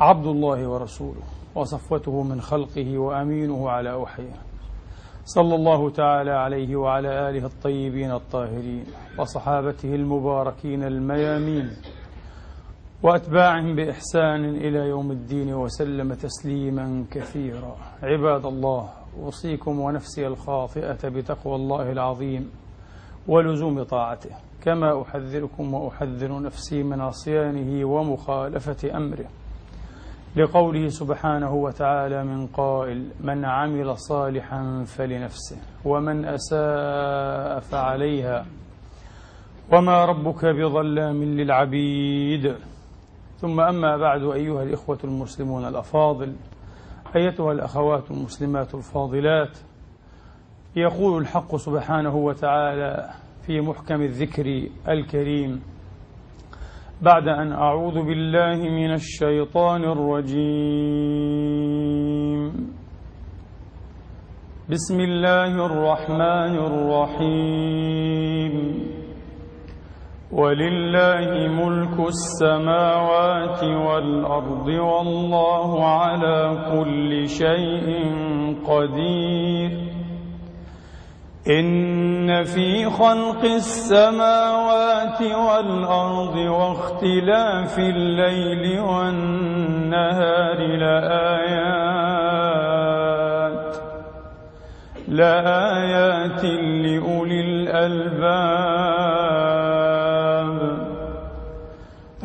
عبد الله ورسوله وصفوته من خلقه وأمينه على وحيه. صلى الله تعالى عليه وعلى آله الطيبين الطاهرين وصحابته المباركين الميامين وأتباعهم بإحسان إلى يوم الدين وسلم تسليما كثيرا. عباد الله أوصيكم ونفسي الخاطئة بتقوى الله العظيم ولزوم طاعته كما أحذركم وأحذر نفسي من عصيانه ومخالفة أمره. لقوله سبحانه وتعالى من قائل من عمل صالحا فلنفسه ومن أساء فعليها وما ربك بظلام للعبيد. ثم أما بعد أيها الإخوة المسلمون الأفاضل أيتها الأخوات المسلمات الفاضلات يقول الحق سبحانه وتعالى في محكم الذكر الكريم بعد أن أعوذ بالله من الشيطان الرجيم. بسم الله الرحمن الرحيم. ولله ملك السماوات والأرض والله على كل شيء قدير. إن في خلق السماوات والأرض واختلاف الليل والنهار لآيات لآيات لأولي الألباب.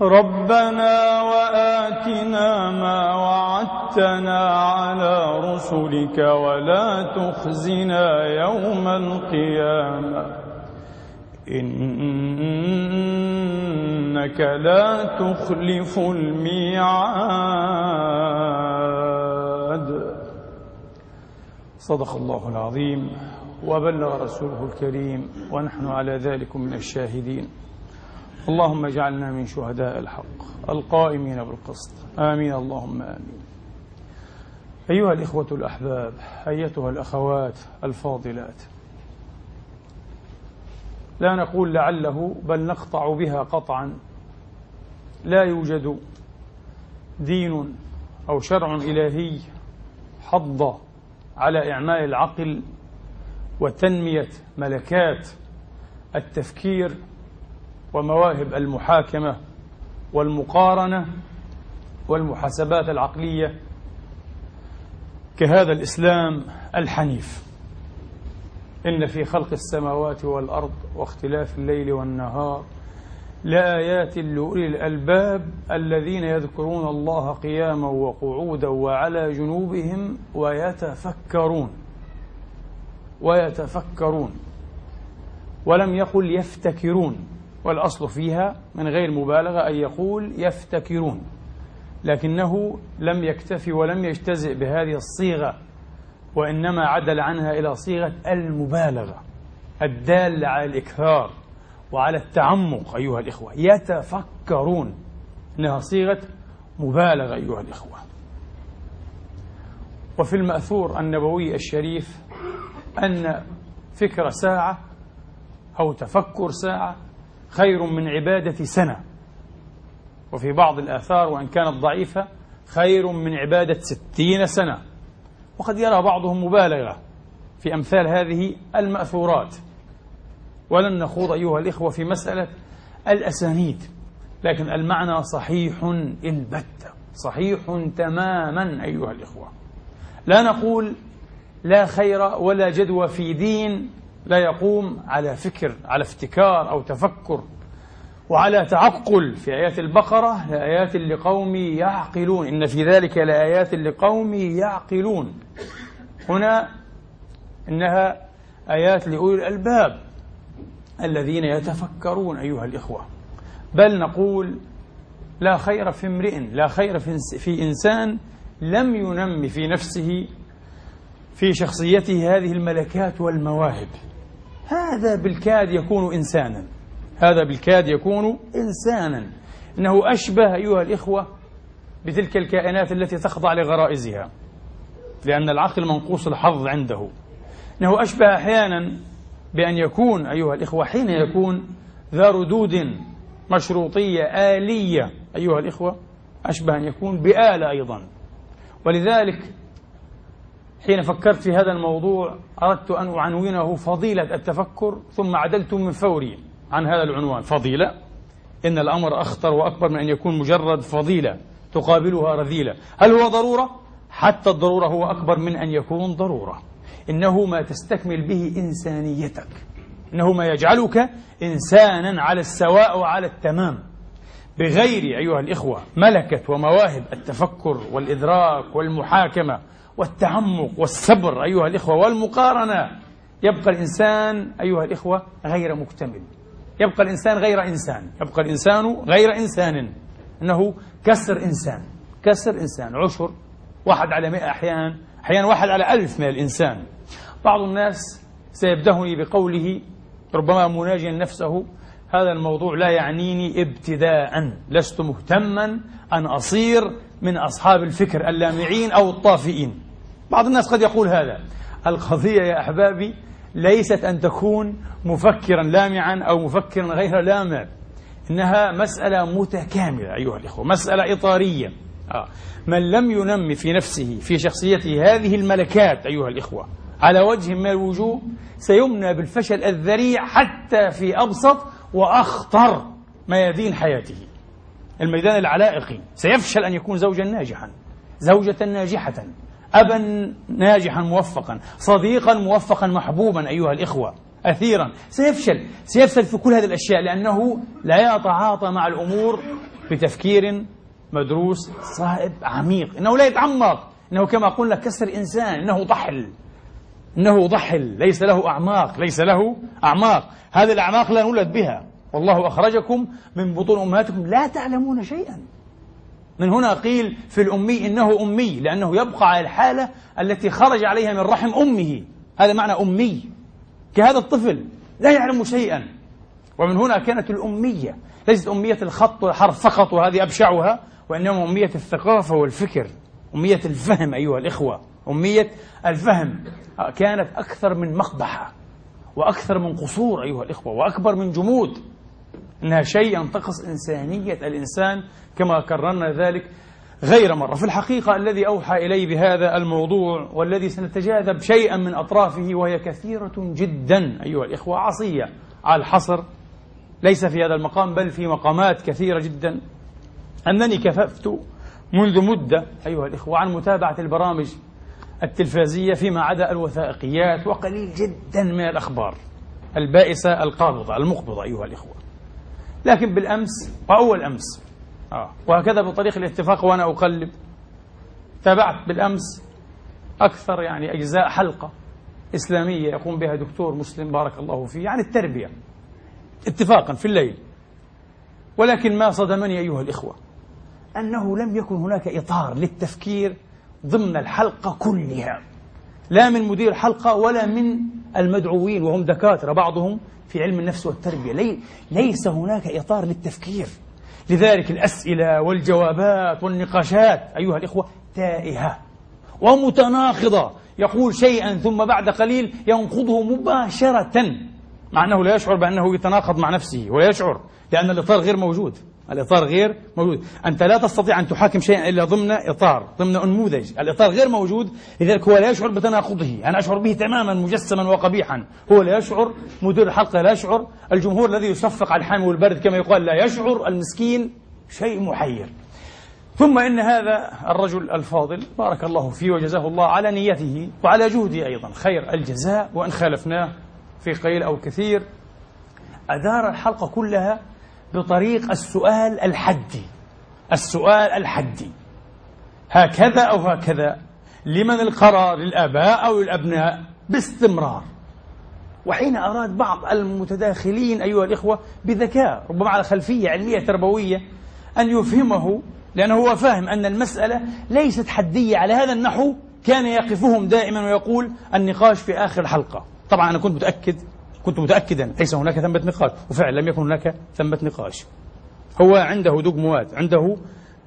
ربنا وآتنا ما وعدتنا على رسلك ولا تخزنا يوم القيامة. إنك لا تخلف الميعاد. صدق الله العظيم وبلغ رسوله الكريم ونحن على ذلك من الشاهدين. اللهم اجعلنا من شهداء الحق القائمين بالقسط. آمين. اللهم آمين. أيها الإخوة الأحباب أيتها الأخوات الفاضلات. لا نقول لعله بل نقطع بها قطعا. لا يوجد دين أو شرع إلهي حض على إعمال العقل وتنمية ملكات التفكير ومواهب المحاكمة والمقارنة والمحاسبات العقلية كهذا الإسلام الحنيف. إن في خلق السماوات والأرض واختلاف الليل والنهار لآيات لأولي الألباب الذين يذكرون الله قياما وقعودا وعلى جنوبهم ويتفكرون ويتفكرون ولم يقل يفتكرون. والأصل فيها من غير مبالغة أن يقول يفتكرون لكنه لم يكتفي ولم يجتزئ بهذه الصيغة وإنما عدل عنها إلى صيغة المبالغة الدالة على الإكثار وعلى التعمق أيها الإخوة. يتفكرون إنها صيغة مبالغة أيها الإخوة. وفي المأثور النبوي الشريف أن فكر ساعة أو تفكر ساعة خير من عبادة سنة. وفي بعض الآثار وإن كانت ضعيفة خير من عبادة ستين سنة. وقد يرى بعضهم مبالغة في أمثال هذه المأثورات. ولن نخوض أيها الإخوة في مسألة الأسانيد لكن المعنى صحيح البتة صحيح تماما أيها الإخوة. لا نقول لا خير ولا جدوى في دين لا يقوم على فكر على افتكار أو تفكر وعلى تعقل في آيات البقرة لآيات لقوم يعقلون. إن في ذلك لآيات لقوم يعقلون. هنا إنها آيات لأولي الألباب الذين يتفكرون أيها الإخوة. بل نقول لا خير في امرئ لا خير في إنسان لم ينم في نفسه في شخصيته هذه الملكات والمواهب. هذا بالكاد يكون إنسانا. هذا بالكاد يكون إنسانا. إنه أشبه أيها الإخوة بتلك الكائنات التي تخضع لغرائزها. لأن العقل منقوص الحظ عنده. إنه أشبه أحيانا بأن يكون أيها الإخوة حين يكون ذا ردود مشروطية آلية. أيها الإخوة أشبه أن يكون بآلة أيضا. ولذلك حين فكرت في هذا الموضوع أردت أن أعنونه فضيلة التفكر ثم عدلت من فوري عن هذا العنوان. فضيلة؟ إن الأمر أخطر وأكبر من أن يكون مجرد فضيلة تقابلها رذيلة. هل هو ضرورة؟ حتى الضرورة هو أكبر من أن يكون ضرورة. إنه ما تستكمل به إنسانيتك. إنه ما يجعلك إنسانا على السواء وعلى التمام. بغير أيها الإخوة ملكة ومواهب التفكر والإدراك والمحاكمة والتعمق والصبر أيها الإخوة والمقارنة. يبقى الإنسان أيها الإخوة غير مكتمل. يبقى الإنسان غير إنسان. يبقى الإنسان غير إنسان. إنه كسر إنسان. كسر إنسان. عشر. واحد على مئة أحيانا أحيانا واحد على ألف من الإنسان. بعض الناس سيبدهني بقوله ربما مناجيا نفسه هذا الموضوع لا يعنيني ابتداء. لست مهتما أن أصير من أصحاب الفكر اللامعين أو الطافئين. بعض الناس قد يقول هذا. القضية يا أحبابي ليست أن تكون مفكرا لامعا أو مفكرا غير لامع. إنها مسألة متكاملة أيها الإخوة مسألة إطارية. آه. من لم ينم في نفسه في شخصيته هذه الملكات أيها الإخوة على وجه من الوجوه سيمنى بالفشل الذريع حتى في أبسط وأخطر ميادين حياته. الميدان العلائقي سيفشل أن يكون زوجا ناجحا زوجة ناجحة. أبا ناجحا موفقا صديقا موفقا محبوبا أيها الإخوة أثيرا. سيفشل سيفشل في كل هذه الأشياء لأنه لا يتعاطى مع الأمور بتفكير مدروس صائب عميق. إنه لا يتعمق إنه كما قلنا كسر إنسان إنه ضحل. إنه ضحل ليس له أعماق ليس له أعماق. هذه الأعماق لا نولد بها. والله أخرجكم من بطون أمهاتكم. لا تعلمون شيئا. من هنا قيل في الأمي إنه أمي لأنه يبقى على الحالة التي خرج عليها من رحم أمه. هذا معنى أمي. كهذا الطفل لا يعلم شيئا. ومن هنا كانت الأمية. ليست أمية الخط والحرف فقط وهذه أبشعها وإنما أمية الثقافة والفكر. أمية الفهم أيها الإخوة. أمية الفهم. كانت أكثر من مقبحة وأكثر من قصور أيها الإخوة وأكبر من جمود. إنها شيء ينتقص إنسانية الإنسان كما كررنا ذلك غير مرة. في الحقيقة الذي أوحى إلي بهذا الموضوع والذي سنتجاذب شيئا من أطرافه وهي كثيرة جدا أيها الإخوة عصية على الحصر ليس في هذا المقام بل في مقامات كثيرة جدا. أنني كففت منذ مدة أيها الإخوة عن متابعة البرامج التلفازية فيما عدا الوثائقيات وقليل جدا من الأخبار البائسة القابضة المقبضة أيها الإخوة. لكن بالأمس وأول أمس. آه. وهكذا بطريق الاتفاق وأنا أقلب. تابعت بالأمس أكثر يعني أجزاء حلقة إسلامية يقوم بها دكتور مسلم بارك الله فيه عن التربية. اتفاقا في الليل. ولكن ما صدمني أيها الإخوة أنه لم يكن هناك إطار للتفكير ضمن الحلقة كلها. لا من مدير الحلقة ولا من المدعوين وهم دكاترة بعضهم في علم النفس والتربية. لي ليس هناك إطار للتفكير. لذلك الأسئلة والجوابات والنقاشات أيها الإخوة تائهة ومتناقضة. يقول شيئا ثم بعد قليل ينقضه مباشرة مع أنه لا يشعر بأنه يتناقض مع نفسه ولا يشعر لأن الإطار غير موجود. الإطار غير موجود. أنت لا تستطيع أن تحاكم شيئا إلا ضمن إطار ضمن نموذج الإطار غير موجود لذلك هو لا يشعر بتناقضه أنا أشعر به تماما مجسما وقبيحا. هو لا يشعر مدير الحلقة لا يشعر. الجمهور الذي يصفق على الحامي والبرد كما يقال لا يشعر. المسكين شيء محير. ثم إن هذا الرجل الفاضل بارك الله فيه وجزاه الله على نيته وعلى جهده أيضا خير الجزاء وإن خالفناه في قليل أو كثير. أدار الحلقة كلها بطريق السؤال الحدي. السؤال الحدي. هكذا أو هكذا لمن القرار للآباء أو الأبناء باستمرار. وحين أراد بعض المتداخلين أيها الإخوة بذكاء ربما على خلفية علمية تربوية أن يفهمه لأنه هو فاهم أن المسألة ليست حدية على هذا النحو كان يقفهم دائما ويقول النقاش في آخر الحلقة. طبعا أنا كنت متأكد كنت متأكدا ليس هناك ثمة نقاش وفعلا لم يكن هناك ثمة نقاش. هو عنده دوغموات عنده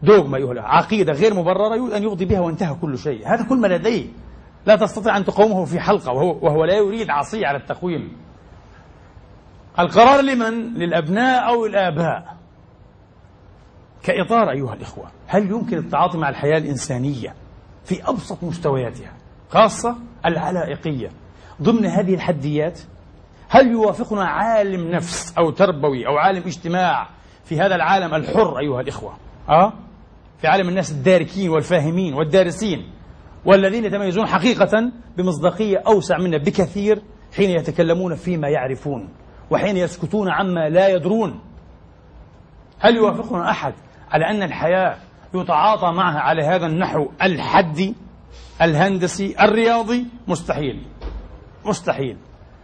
دوغما أيها عقيدة غير مبررة يريد أن يقضي بها وانتهى كل شيء. هذا كل ما لديه. لا تستطيع أن تقومه في حلقة وهو, وهو لا يريد عصي على التقويم. القرار لمن؟ للأبناء أو الآباء؟ كإطار أيها الإخوة هل يمكن التعاطي مع الحياة الإنسانية في أبسط مستوياتها خاصة العلائقية؟ ضمن هذه الحديات هل يوافقنا عالم نفس أو تربوي أو عالم اجتماع في هذا العالم الحر أيها الإخوة؟ أه؟ في عالم الناس الداركين والفاهمين والدارسين والذين يتميزون حقيقة بمصداقية أوسع منا بكثير حين يتكلمون فيما يعرفون وحين يسكتون عما لا يدرون. هل يوافقنا أحد على أن الحياة يتعاطى معها على هذا النحو الحدي الهندسي الرياضي؟ مستحيل. مستحيل.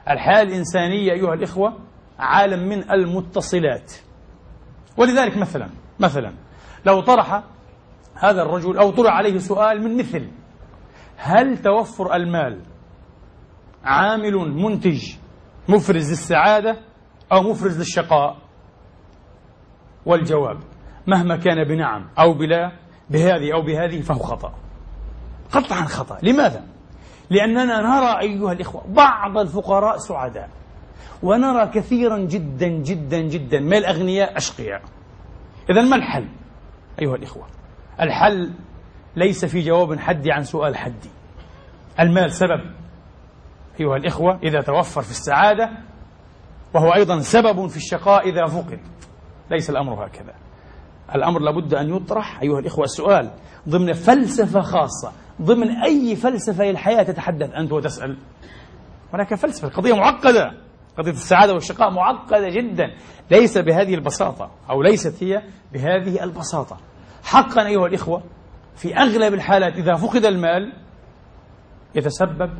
الحياة الإنسانية أيها الإخوة عالم من المتصلات. ولذلك مثلا مثلا لو طرح هذا الرجل أو طرح عليه سؤال من مثل هل توفر المال عامل منتج مفرز للسعادة أو مفرز للشقاء؟ والجواب مهما كان بنعم أو بلا بهذه أو بهذه فهو خطأ. قطعا خطأ. لماذا؟ لأننا نرى أيها الإخوة بعض الفقراء سعداء ونرى كثيرا جدا جدا جدا من الأغنياء أشقياء. إذا ما الحل أيها الإخوة؟ الحل ليس في جواب حدي عن سؤال حدي. المال سبب أيها الإخوة إذا توفر في السعادة وهو أيضا سبب في الشقاء إذا فقد ليس الأمر هكذا. الأمر لابد أن يطرح أيها الإخوة السؤال ضمن فلسفة خاصة. ضمن أي فلسفة للحياة تتحدث؟ أنت وتسأل. هناك فلسفة قضية معقدة. قضية السعادة والشقاء معقدة جدا. ليس بهذه البساطة أو ليست هي بهذه البساطة. حقا أيها الإخوة في أغلب الحالات إذا فقد المال يتسبب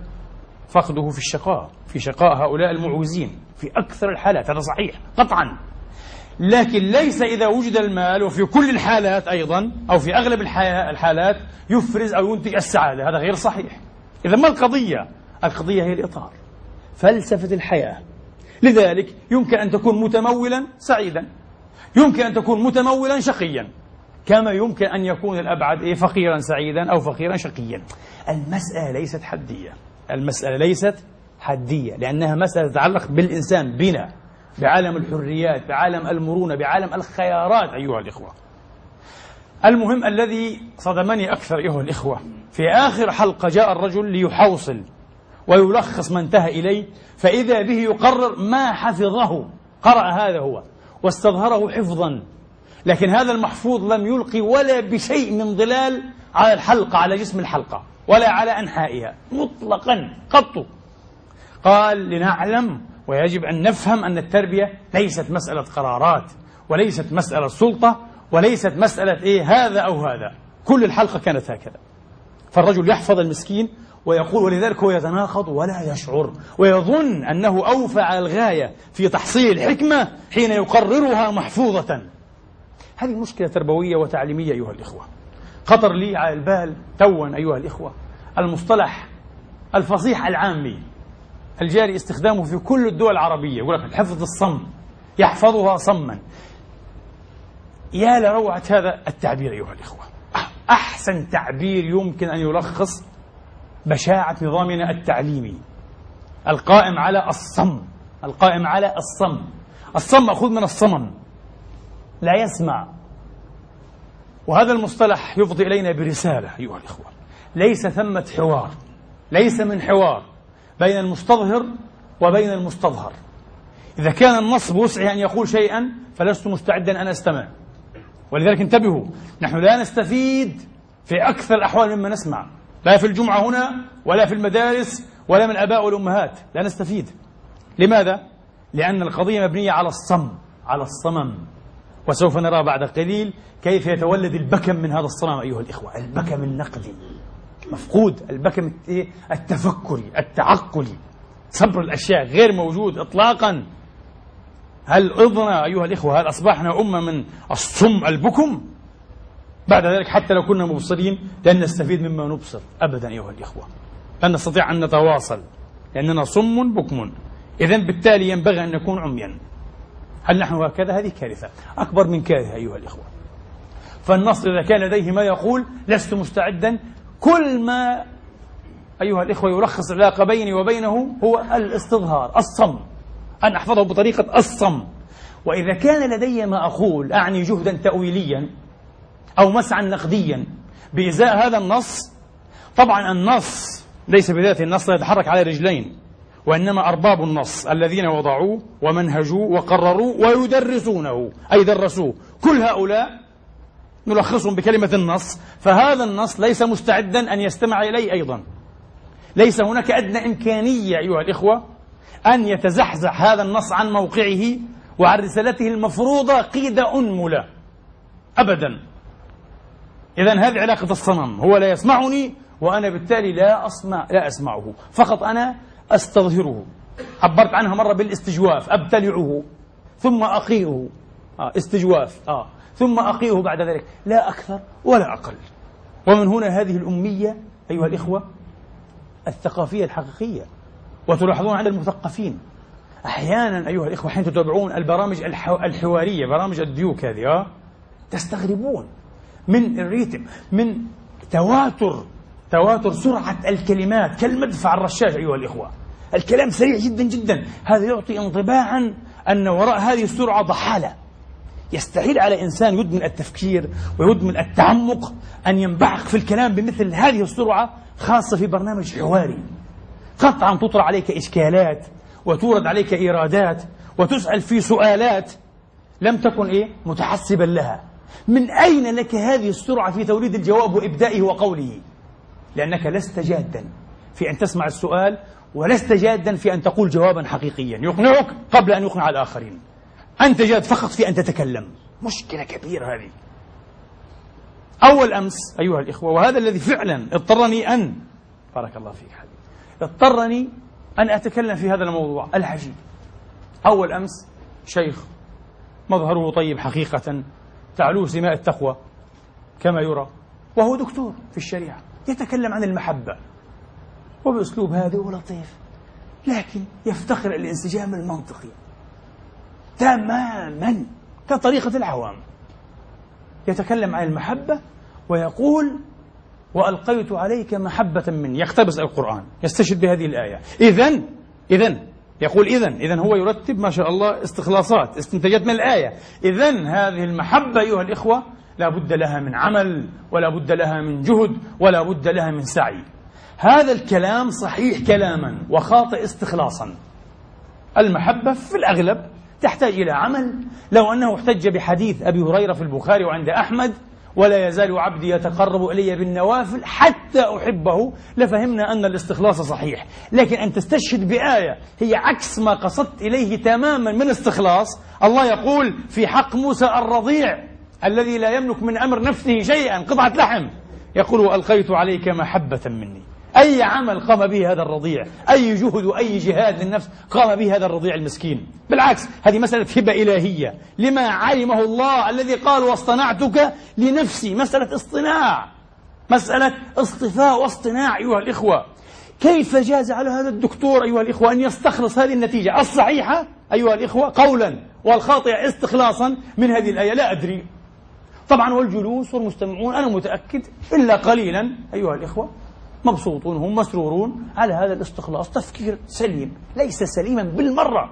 فقده في الشقاء في شقاء هؤلاء المعوزين. في أكثر الحالات هذا صحيح قطعا. لكن ليس إذا وجد المال وفي كل الحالات أيضا أو في أغلب الحالات يفرز أو ينتج السعادة. هذا غير صحيح. إذا ما القضية؟ القضية هي الإطار. فلسفة الحياة. لذلك يمكن أن تكون متمولا سعيدا. يمكن أن تكون متمولا شقيا. كما يمكن أن يكون الأبعد إيه فقيرا سعيدا أو فقيرا شقيا. المسألة ليست حدية. المسألة ليست حدية لأنها مسألة تتعلق بالإنسان بنا. بعالم الحريات بعالم المرونة بعالم الخيارات أيها الإخوة. المهم الذي صدمني أكثر أيها الإخوة في آخر حلقة جاء الرجل ليحوصل ويلخص ما انتهى إليه فإذا به يقرر ما حفظه قرأ هذا هو واستظهره حفظا. لكن هذا المحفوظ لم يلقي ولا بشيء من ظلال على الحلقة على جسم الحلقة ولا على أنحائها مطلقا قط. قال لنعلم ويجب أن نفهم أن التربية ليست مسألة قرارات وليست مسألة سلطة وليست مسألة إيه هذا أو هذا. كل الحلقة كانت هكذا. فالرجل يحفظ المسكين ويقول ولذلك هو يتناقض ولا يشعر ويظن أنه أوفى على الغاية في تحصيل الحكمة حين يقررها محفوظة. هذه مشكلة تربوية وتعليمية أيها الإخوة. خطر لي على البال توا أيها الإخوة. المصطلح الفصيح العامي الجاري استخدامه في كل الدول العربية. يقول لك حفظ الصم يحفظها صما. يا لروعة هذا التعبير أيها الإخوة. أحسن تعبير يمكن أن يلخص بشاعة نظامنا التعليمي. القائم على الصم القائم على الصم. الصم مأخوذ من الصمم لا يسمع. وهذا المصطلح يفضي إلينا برسالة أيها الإخوة. ليس ثمة حوار ليس من حوار. بين المستظهر وبين المستظهر. إذا كان النص بوسعه أن يقول شيئا فلست مستعدا أن أستمع. ولذلك انتبهوا نحن لا نستفيد في أكثر الأحوال مما نسمع. لا في الجمعة هنا ولا في المدارس ولا من الآباء والأمهات لا نستفيد. لماذا؟ لأن القضية مبنية على الصم على الصمم. وسوف نرى بعد قليل كيف يتولد البكم من هذا الصنم أيها الإخوة. البكم النقدي. مفقود البكم التفكري التعقلي. صبر الأشياء غير موجود إطلاقا. هل أضنا أيها الإخوة؟ هل أصبحنا أمة من الصم البكم؟ بعد ذلك حتى لو كنا مبصرين لن نستفيد مما نبصر أبدا أيها الإخوة. لن نستطيع أن نتواصل لأننا صم بكم. إذا بالتالي ينبغي أن نكون عميا. هل نحن هكذا؟ هذه كارثة. أكبر من كارثة أيها الإخوة. فالنص إذا كان لديه ما يقول لست مستعدا كل ما أيها الإخوة يلخص العلاقة بيني وبينه هو الاستظهار الصم. أن أحفظه بطريقة الصم. وإذا كان لدي ما أقول أعني جهدا تأويليا أو مسعا نقديا بإزاء هذا النص طبعا النص ليس بذاته النص لا يتحرك على رجلين وإنما أرباب النص الذين وضعوه ومنهجوه وقرروا ويدرسونه أي درسوه. كل هؤلاء نلخصهم بكلمة النص. فهذا النص ليس مستعدا أن يستمع إليه أيضا. ليس هناك أدنى إمكانية أيها الإخوة أن يتزحزح هذا النص عن موقعه وعن رسالته المفروضة قيد أنملة. أبدا. إذا هذه علاقة الصنم هو لا يسمعني وأنا بالتالي لا أسمع لا أسمعه. فقط أنا أستظهره. عبرت عنها مرة بالاستجواف. أبتلعه. ثم أقيئه. آه استجواف. آه. ثم أقيئه بعد ذلك. لا أكثر ولا أقل. ومن هنا هذه الأمية أيها الإخوة الثقافية الحقيقية. وتلاحظون عند المثقفين. أحيانا أيها الإخوة حين تتابعون البرامج الحوارية برامج الديوك هذه آه تستغربون من الريتم من تواتر تواتر سرعة الكلمات كالمدفع الرشاش أيها الإخوة. الكلام سريع جدا جدا. هذا يعطي انطباعا أن وراء هذه السرعة ضحالة. يستحيل على إنسان يدمن التفكير ويدمن التعمق أن ينبعث في الكلام بمثل هذه السرعة خاصة في برنامج حواري. قطعا تطرح عليك إشكالات وتورد عليك إيرادات وتسأل في سؤالات لم تكن إيه؟ متحسبا لها. من أين لك هذه السرعة في توليد الجواب وإبدائه وقوله؟ لأنك لست جادا في أن تسمع السؤال ولست جادا في أن تقول جوابا حقيقيا. يقنعك قبل أن يقنع الآخرين. أنت جاد فقط في أن تتكلم. مشكلة كبيرة هذه. أول أمس أيها الإخوة وهذا الذي فعلا اضطرني أن بارك الله فيك حبيبي اضطرني أن أتكلم في هذا الموضوع العجيب. أول أمس شيخ مظهره طيب حقيقة تعلوه سماء التقوى كما يرى وهو دكتور في الشريعة يتكلم عن المحبة. وبأسلوب هادئ ولطيف لكن يفتخر الانسجام المنطقي. تماما كطريقة العوام. يتكلم عن المحبة ويقول وألقيت عليك محبة مني يقتبس القرآن يستشهد بهذه الآية. إذا إذا يقول إذا إذا هو يرتب ما شاء الله استخلاصات استنتاجات من الآية. إذا هذه المحبة أيها الإخوة لا بد لها من عمل ولا بد لها من جهد ولا بد لها من سعي. هذا الكلام صحيح كلاما وخاطئ استخلاصا. المحبة في الأغلب تحتاج إلى عمل. لو أنه احتج بحديث أبي هريرة في البخاري وعند أحمد ولا يزال عبدي يتقرب إلي بالنوافل حتى أحبه لفهمنا أن الاستخلاص صحيح. لكن أن تستشهد بآية هي عكس ما قصدت إليه تماما من استخلاص الله يقول في حق موسى الرضيع الذي لا يملك من أمر نفسه شيئا قطعة لحم. يقول وألقيت عليك محبة مني. أي عمل قام به هذا الرضيع؟ أي جهد وأي جهاد للنفس قام به هذا الرضيع المسكين؟ بالعكس هذه مسألة هبة إلهية. لما علمه الله الذي قال واصطنعتك لنفسي مسألة اصطناع. مسألة اصطفاء واصطناع أيها الإخوة. كيف جاز على هذا الدكتور أيها الإخوة أن يستخلص هذه النتيجة؟ الصحيحة أيها الإخوة قولا. والخاطئة استخلاصا من هذه الآية لا أدري. طبعا والجلوس والمستمعون أنا متأكد إلا قليلا أيها الإخوة. مبسوطون هم مسرورون على هذا الاستخلاص تفكير سليم ليس سليما بالمرة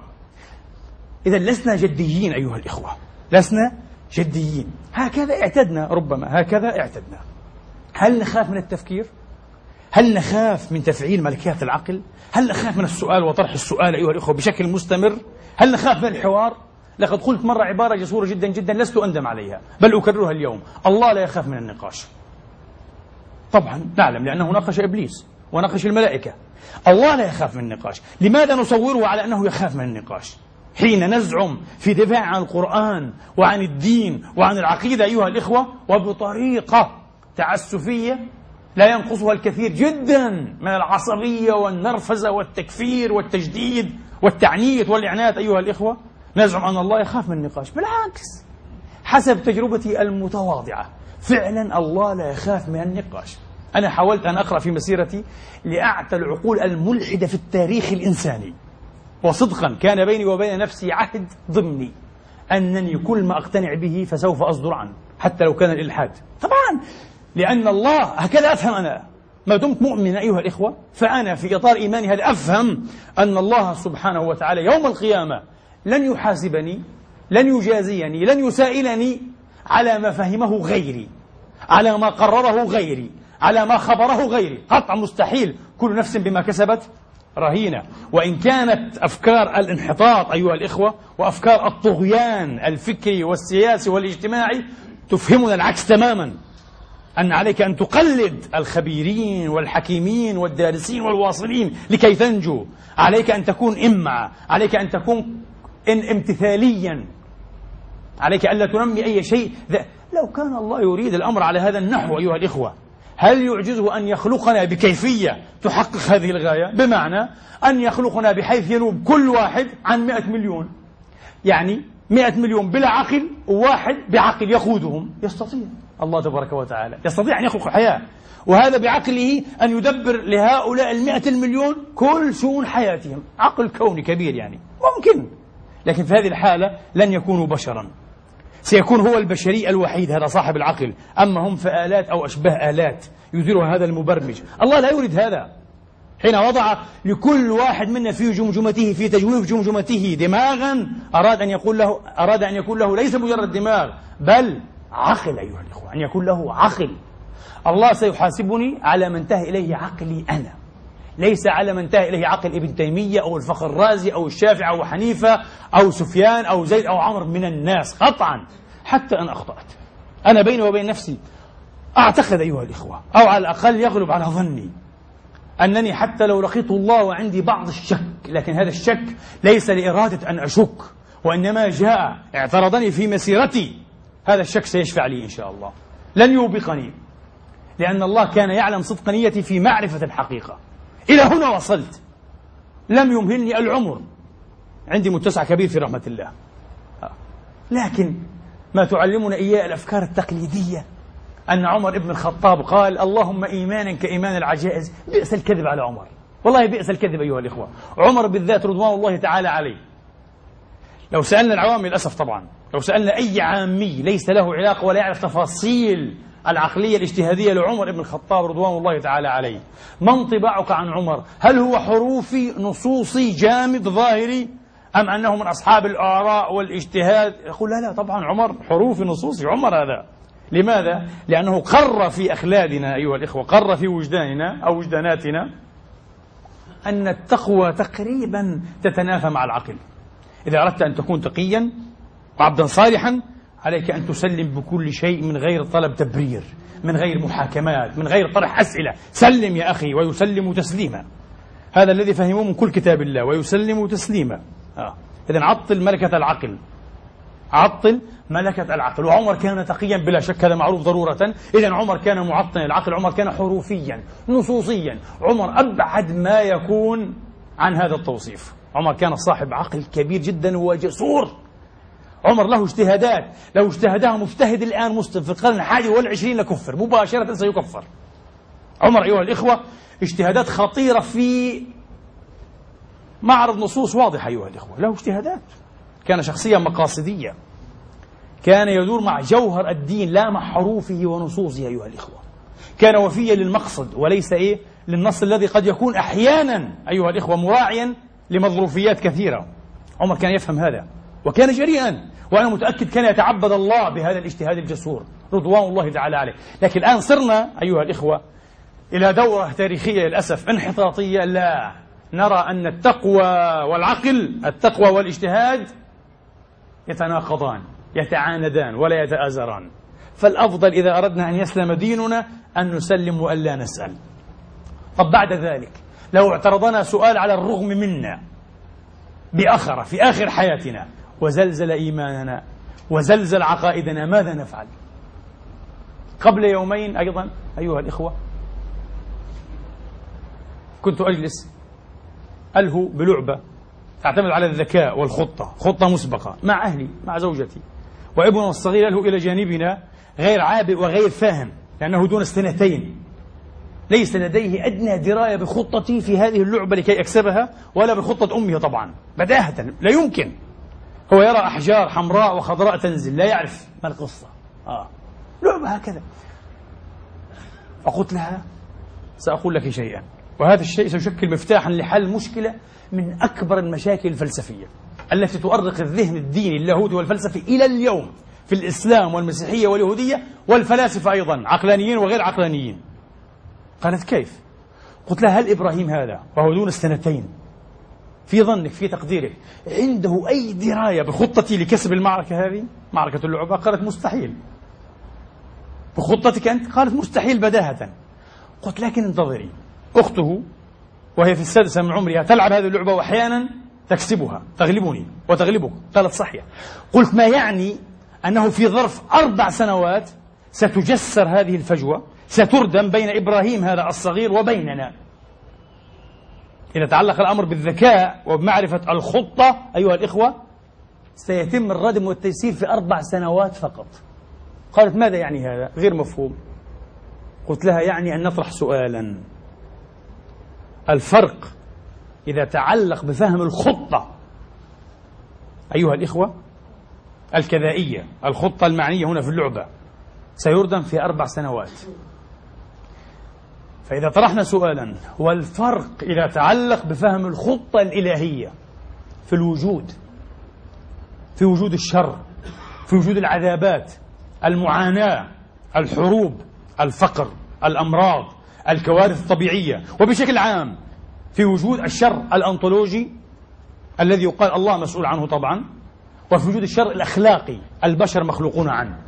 إذا لسنا جديين أيها الإخوة لسنا جديين هكذا اعتدنا ربما هكذا اعتدنا هل نخاف من التفكير؟ هل نخاف من تفعيل ملكيات العقل؟ هل نخاف من السؤال وطرح السؤال أيها الإخوة بشكل مستمر؟ هل نخاف من الحوار؟ لقد قلت مرة عبارة جسورة جدا جدا لست أندم عليها بل أكررها اليوم الله لا يخاف من النقاش طبعا نعلم لأنه ناقش إبليس وناقش الملائكة. الله لا يخاف من النقاش. لماذا نصوره على أنه يخاف من النقاش؟ حين نزعم في دفاع عن القرآن وعن الدين وعن العقيدة أيها الإخوة وبطريقة تعسفية لا ينقصها الكثير جدا من العصبية والنرفزة والتكفير والتجديد والتعنيت والإعنات أيها الإخوة. نزعم أن الله يخاف من النقاش. بالعكس حسب تجربتي المتواضعة فعلا الله لا يخاف من النقاش. أنا حاولت أن أقرأ في مسيرتي لأعتى العقول الملحدة في التاريخ الإنساني. وصدقا كان بيني وبين نفسي عهد ضمني. أنني كل ما أقتنع به فسوف أصدر عنه حتى لو كان الإلحاد. طبعا لأن الله هكذا أفهم أنا. ما دمت مؤمن أيها الإخوة فأنا في إطار إيماني هذا أفهم أن الله سبحانه وتعالى يوم القيامة لن يحاسبني لن يجازيني لن يسائلني على ما فهمه غيري على ما قرره غيري على ما خبره غيري. قطع مستحيل. كل نفس بما كسبت رهينة. وإن كانت أفكار الانحطاط أيها الإخوة وأفكار الطغيان الفكري والسياسي والاجتماعي تفهمنا العكس تماما. أن عليك أن تقلد الخبيرين والحكيمين والدارسين والواصلين لكي تنجو. عليك أن تكون إمع عليك أن تكون إن امتثاليا. عليك ألا تنمي أي شيء. لو كان الله يريد الأمر على هذا النحو أيها الإخوة هل يعجزه أن يخلقنا بكيفية تحقق هذه الغاية؟ بمعنى أن يخلقنا بحيث ينوب كل واحد عن مئة مليون. يعني مئة مليون بلا عقل وواحد بعقل يقودهم يستطيع. الله تبارك وتعالى يستطيع أن يخلق حياة. وهذا بعقله أن يدبر لهؤلاء المئة المليون كل شؤون حياتهم. عقل كوني كبير يعني. ممكن. لكن في هذه الحالة لن يكونوا بشرا. سيكون هو البشري الوحيد هذا صاحب العقل. أما هم فآلات أو أشباه آلات يديرها هذا المبرمج. الله لا يريد هذا. حين وضع لكل واحد منا في جمجمته في تجويف جمجمته دماغا أراد أن يقول له أراد أن يكون له ليس مجرد دماغ بل عقل أيها الإخوة أن يكون له عقل. الله سيحاسبني على ما انتهى إليه عقلي أنا. ليس على ما انتهى إليه عقل ابن تيمية أو الفخر الرازي أو الشافعي أو حنيفة أو سفيان أو زيد أو عمر من الناس قطعا حتى أن أخطأت. أنا بيني وبين نفسي أعتقد أيها الإخوة أو على الأقل يغلب على ظني أنني حتى لو لقيت الله وعندي بعض الشك لكن هذا الشك ليس لإرادة أن أشك وإنما جاء اعترضني في مسيرتي. هذا الشك سيشفع لي إن شاء الله. لن يوبقني لأن الله كان يعلم صدق نيتي في معرفة الحقيقة. إلى هنا وصلت. لم يمهلني العمر. عندي متسع كبير في رحمة الله. لكن ما تعلمنا إياه الأفكار التقليدية. أن عمر بن الخطاب قال اللهم إيمانا كإيمان العجائز بئس الكذب على عمر. والله بئس الكذب أيها الإخوة. عمر بالذات رضوان الله تعالى عليه. لو سألنا العوام للأسف طبعا لو سألنا أي عامي ليس له علاقة ولا يعرف تفاصيل العقلية الاجتهادية لعمر بن الخطاب رضوان الله تعالى عليه. ما انطباعك عن عمر؟ هل هو حروفي نصوصي جامد ظاهري؟ أم أنه من أصحاب الآراء والاجتهاد؟ يقول لا لا طبعا عمر حروفي نصوصي. عمر هذا. لماذا؟ لأنه قر في أخلادنا أيها الإخوة قر في وجداننا أو وجداناتنا أن التقوى تقريبا تتنافى مع العقل. إذا أردت أن تكون تقيا وعبدا صالحا عليك أن تسلم بكل شيء من غير طلب تبرير من غير محاكمات من غير طرح أسئلة. سلم يا أخي ويسلم تسليما. هذا الذي فهموه من كل كتاب الله ويسلم تسليما. آه. إذا عطل ملكة العقل. عطل ملكة العقل. وعمر كان تقيا بلا شك هذا معروف ضرورة. إذا عمر كان معطلا العقل عمر كان حروفيا نصوصيا. عمر أبعد ما يكون عن هذا التوصيف. عمر كان صاحب عقل كبير جدا وجسور. عمر له اجتهادات لو اجتهدها مجتهد الآن مسلم في القرن الحادي والعشرين لكفر مباشرة سيكفر. عمر أيها الإخوة اجتهادات خطيرة في معرض نصوص واضحة أيها الإخوة. له اجتهادات. كان شخصية مقاصدية كان يدور مع جوهر الدين لا مع حروفه ونصوصه أيها الإخوة. كان وفيا للمقصد وليس إيه؟ للنص الذي قد يكون أحيانا أيها الإخوة مراعيا لمظروفيات كثيرة. عمر كان يفهم هذا. وكان جريئا. وأنا متأكد كان يتعبد الله بهذا الاجتهاد الجسور. رضوان الله تعالى عليه. لكن الآن صرنا أيها الإخوة إلى دورة تاريخية للأسف. انحطاطية. لا. نرى أن التقوى والعقل التقوى والاجتهاد يتناقضان يتعاندان ولا يتآزران. فالأفضل إذا أردنا أن يسلم ديننا أن نسلم وأن لا نسأل. طب بعد ذلك لو اعترضنا سؤال على الرغم منا بأخر في آخر حياتنا وزلزل إيماننا وزلزل عقائدنا ماذا نفعل؟ قبل يومين أيضا أيها الإخوة كنت أجلس ألهو بلعبة تعتمد على الذكاء والخطة خطة مسبقة مع أهلي مع زوجتي وابننا الصغير يلهو إلى جانبنا غير عابئ وغير فاهم لأنه دون سنتين ليس لديه أدنى دراية بخطتي في هذه اللعبة لكي أكسبها ولا بخطة أمه طبعا بداهة لا يمكن. هو يرى أحجار حمراء وخضراء تنزل لا يعرف ما القصة. آه. لعبة هكذا. فقلت لها سأقول لك شيئا. وهذا الشيء سيشكل مفتاحا لحل مشكلة من أكبر المشاكل الفلسفية التي تؤرق الذهن الديني اللاهوتي والفلسفي إلى اليوم في الإسلام والمسيحية واليهودية والفلاسفة أيضا عقلانيين وغير عقلانيين. قالت كيف؟ قلت لها هل إبراهيم هذا؟ وهو دون السنتين. في ظنك في تقديرك. عنده أي دراية بخطتي لكسب المعركة هذه؟ معركة اللعبة؟ قالت مستحيل. بخطتك أنت؟ قالت مستحيل بداهة. قلت لكن انتظري. أخته وهي في السادسة من عمرها تلعب هذه اللعبة وأحيانا تكسبها تغلبني وتغلبك. قالت صحيح. قلت ما يعني أنه في ظرف أربع سنوات ستجسر هذه الفجوة ستردم بين إبراهيم هذا الصغير وبيننا. إذا تعلق الأمر بالذكاء وبمعرفة الخطة أيها الإخوة سيتم الردم والتيسير في أربع سنوات فقط. قالت ماذا يعني هذا؟ غير مفهوم. قلت لها يعني أن نطرح سؤالا. الفرق إذا تعلق بفهم الخطة أيها الإخوة الكذائية الخطة المعنية هنا في اللعبة سيردم في أربع سنوات. فإذا طرحنا سؤالا والفرق إذا تعلق بفهم الخطة الإلهية في الوجود في وجود الشر في وجود العذابات المعاناة الحروب الفقر الأمراض الكوارث الطبيعية وبشكل عام في وجود الشر الأنطولوجي الذي يقال الله مسؤول عنه طبعا وفي وجود الشر الأخلاقي البشر مخلوقون عنه.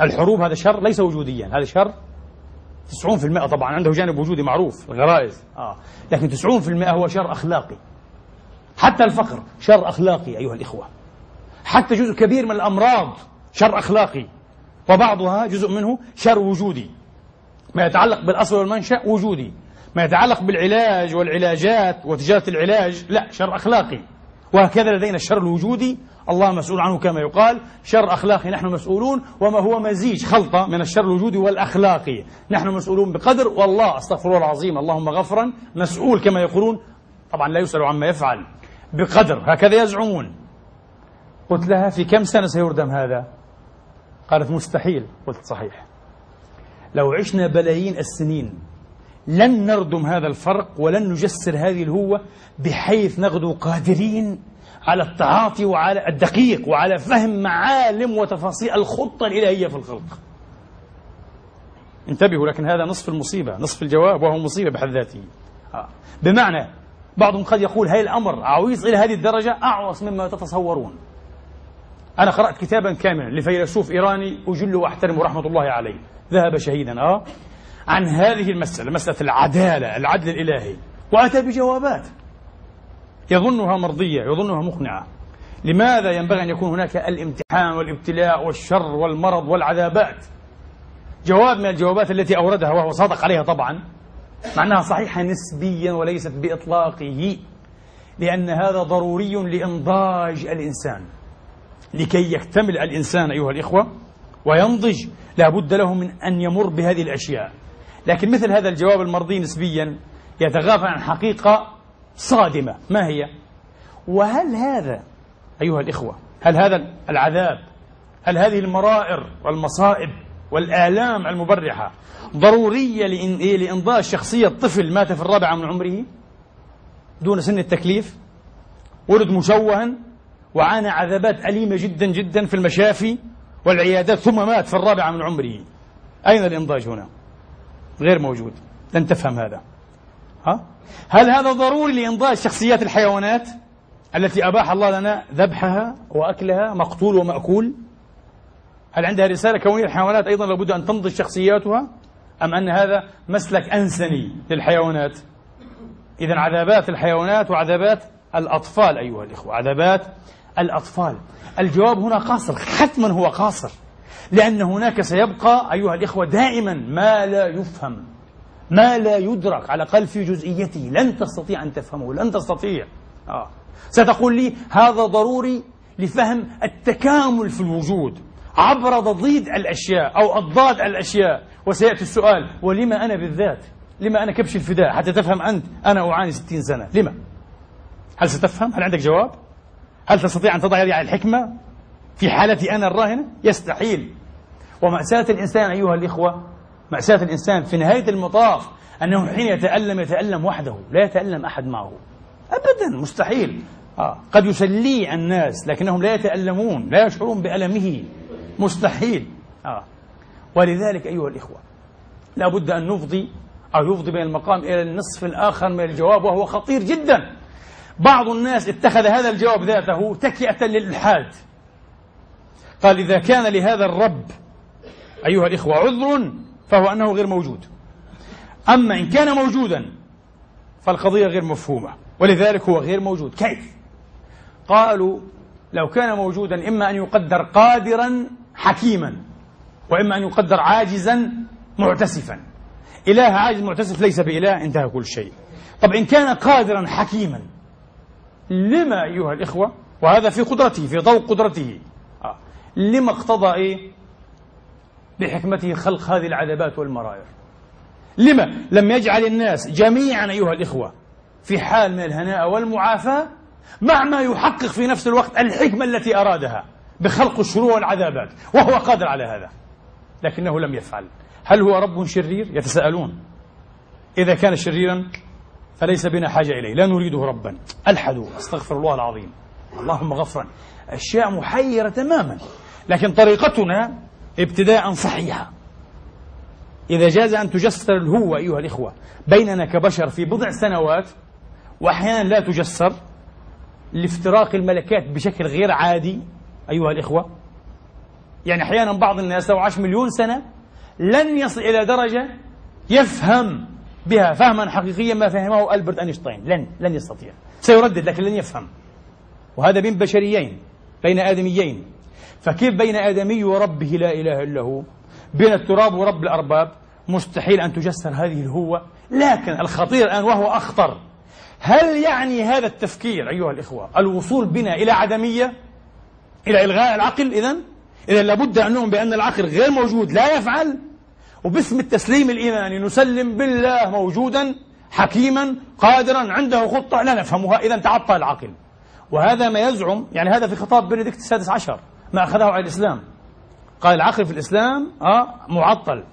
الحروب هذا شر ليس وجوديا هذا شر 90% طبعا عنده جانب وجودي معروف. الغرائز آه. لكن 90% هو شر أخلاقي. حتى الفقر شر أخلاقي أيها الإخوة. حتى جزء كبير من الأمراض شر أخلاقي. وبعضها جزء منه شر وجودي. ما يتعلق بالأصل والمنشأ وجودي. ما يتعلق بالعلاج والعلاجات وتجارة العلاج لا شر أخلاقي. وهكذا لدينا الشر الوجودي الله مسؤول عنه كما يقال. شر أخلاقي نحن مسؤولون وما هو مزيج خلطة من الشر الوجودي والأخلاقي. نحن مسؤولون بقدر والله أستغفر الله العظيم اللهم غفرا مسؤول كما يقولون. طبعا لا يسأل عما يفعل. بقدر هكذا يزعمون. قلت لها في كم سنة سيردم هذا؟ قالت مستحيل. قلت صحيح. لو عشنا بلايين السنين لن نردم هذا الفرق ولن نجسر هذه الهوة بحيث نغدو قادرين على التعاطي وعلى الدقيق وعلى فهم معالم وتفاصيل الخطة الإلهية في الخلق. انتبهوا لكن هذا نصف المصيبة نصف الجواب وهو مصيبة بحد ذاته. آه. بمعنى بعضهم قد يقول هل الأمر عويص إلى هذه الدرجة أعوص مما تتصورون. أنا قرأت كتابا كاملا لفيلسوف إيراني أجل وأحترم رحمة الله عليه. ذهب شهيدا أه. عن هذه المسألة مسألة العدالة العدل الإلهي. وأتى بجوابات. يظنها مرضية يظنها مقنعة. لماذا ينبغي أن يكون هناك الامتحان والابتلاء والشر والمرض والعذابات؟ جواب من الجوابات التي أوردها وهو صادق عليها طبعا مع أنها صحيحة نسبيا وليست بإطلاقه لأن هذا ضروري لإنضاج الإنسان لكي يكتمل الإنسان أيها الإخوة وينضج. لا بد له من أن يمر بهذه الأشياء. لكن مثل هذا الجواب المرضي نسبيا يتغافل عن حقيقة صادمة. ما هي؟ وهل هذا أيها الإخوة هل هذا العذاب هل هذه المرائر والمصائب والآلام المبرحة ضرورية لإنضاج شخصية طفل مات في الرابعة من عمره دون سن التكليف؟ ولد مشوها وعانى عذابات أليمة جدا جدا في المشافي والعيادات ثم مات في الرابعة من عمره. أين الإنضاج هنا؟ غير موجود. لن تفهم هذا. ها؟ هل هذا ضروري لإنضاج شخصيات الحيوانات التي أباح الله لنا ذبحها وأكلها مقتول ومأكول؟ هل عندها رسالة كونية الحيوانات أيضا لابد أن تنضج شخصياتها؟ أم أن هذا مسلك أنسني للحيوانات؟ إذا عذابات الحيوانات وعذابات الأطفال أيها الإخوة عذابات الأطفال. الجواب هنا قاصر حتما هو قاصر. لأن هناك سيبقى أيها الإخوة دائما ما لا يفهم ما لا يدرك على الأقل في جزئيته لن تستطيع أن تفهمه لن تستطيع. آه. ستقول لي هذا ضروري لفهم التكامل في الوجود عبر ضديد الأشياء أو أضداد الأشياء. وسيأتي السؤال ولما أنا بالذات؟ لما أنا كبش الفداء؟ حتى تفهم أنت أنا أعاني ستين سنة. لما؟ هل ستفهم؟ هل عندك جواب؟ هل تستطيع أن تضع يدي على الحكمة في حالتي أنا الراهنة؟ يستحيل. ومأساة الإنسان أيها الإخوة مأساة الإنسان في نهاية المطاف أنه حين يتألم يتألم وحده لا يتألم أحد معه. أبدا مستحيل. آه. قد يسلي الناس لكنهم لا يتألمون لا يشعرون بألمه. مستحيل. آه. ولذلك أيها الإخوة لا بد أن نفضي أو يفضي بين المقام إلى النصف الآخر من الجواب وهو خطير جدا. بعض الناس اتخذ هذا الجواب ذاته تكئة للإلحاد. قال إذا كان لهذا الرب أيها الإخوة عذر فهو أنه غير موجود أما إن كان موجودا فالقضية غير مفهومة ولذلك هو غير موجود كيف؟ قالوا لو كان موجودا إما أن يقدر قادرا حكيما وإما أن يقدر عاجزا معتسفا إله عاجز معتسف ليس بإله انتهى كل شيء طب إن كان قادرا حكيما لما أيها الإخوة وهذا في قدرته في ضوء قدرته آه. لما اقتضى إيه بحكمته خلق هذه العذابات والمرائر. لما؟ لم يجعل الناس جميعا أيها الإخوة في حال من الهناء والمعافاة مع ما يحقق في نفس الوقت الحكمة التي أرادها بخلق الشرور والعذابات وهو قادر على هذا لكنه لم يفعل. هل هو رب شرير؟ يتساءلون. إذا كان شريرا فليس بنا حاجة إليه لا نريده ربا. ألحدوا أستغفر الله العظيم. اللهم غفرا. أشياء محيرة تماما لكن طريقتنا ابتداء صحيحة إذا جاز أن تجسر الهوة أيها الإخوة بيننا كبشر في بضع سنوات وأحيانا لا تجسر لافتراق الملكات بشكل غير عادي أيها الإخوة. يعني أحيانا بعض الناس لو عاش مليون سنة لن يصل إلى درجة يفهم بها فهما حقيقيا ما فهمه ألبرت أينشتاين. لن لن يستطيع. سيردد لكن لن يفهم. وهذا بين بشريين بين آدميين. فكيف بين آدمي وربه لا إله إلا هو؟ بين التراب ورب الأرباب؟ مستحيل أن تجسر هذه الهوة لكن الخطير الآن وهو أخطر. هل يعني هذا التفكير أيها الإخوة الوصول بنا إلى عدمية؟ إلى إلغاء العقل إذا إذا لابد أن نؤمن بأن العقل غير موجود لا يفعل. وباسم التسليم الإيماني نسلم بالله موجودا حكيما قادرا عنده خطة لا نفهمها إذا تعطل العقل. وهذا ما يزعم يعني هذا في خطاب بنديكت السادس عشر. ما أخذه على الإسلام. قال العقل في الإسلام آه معطل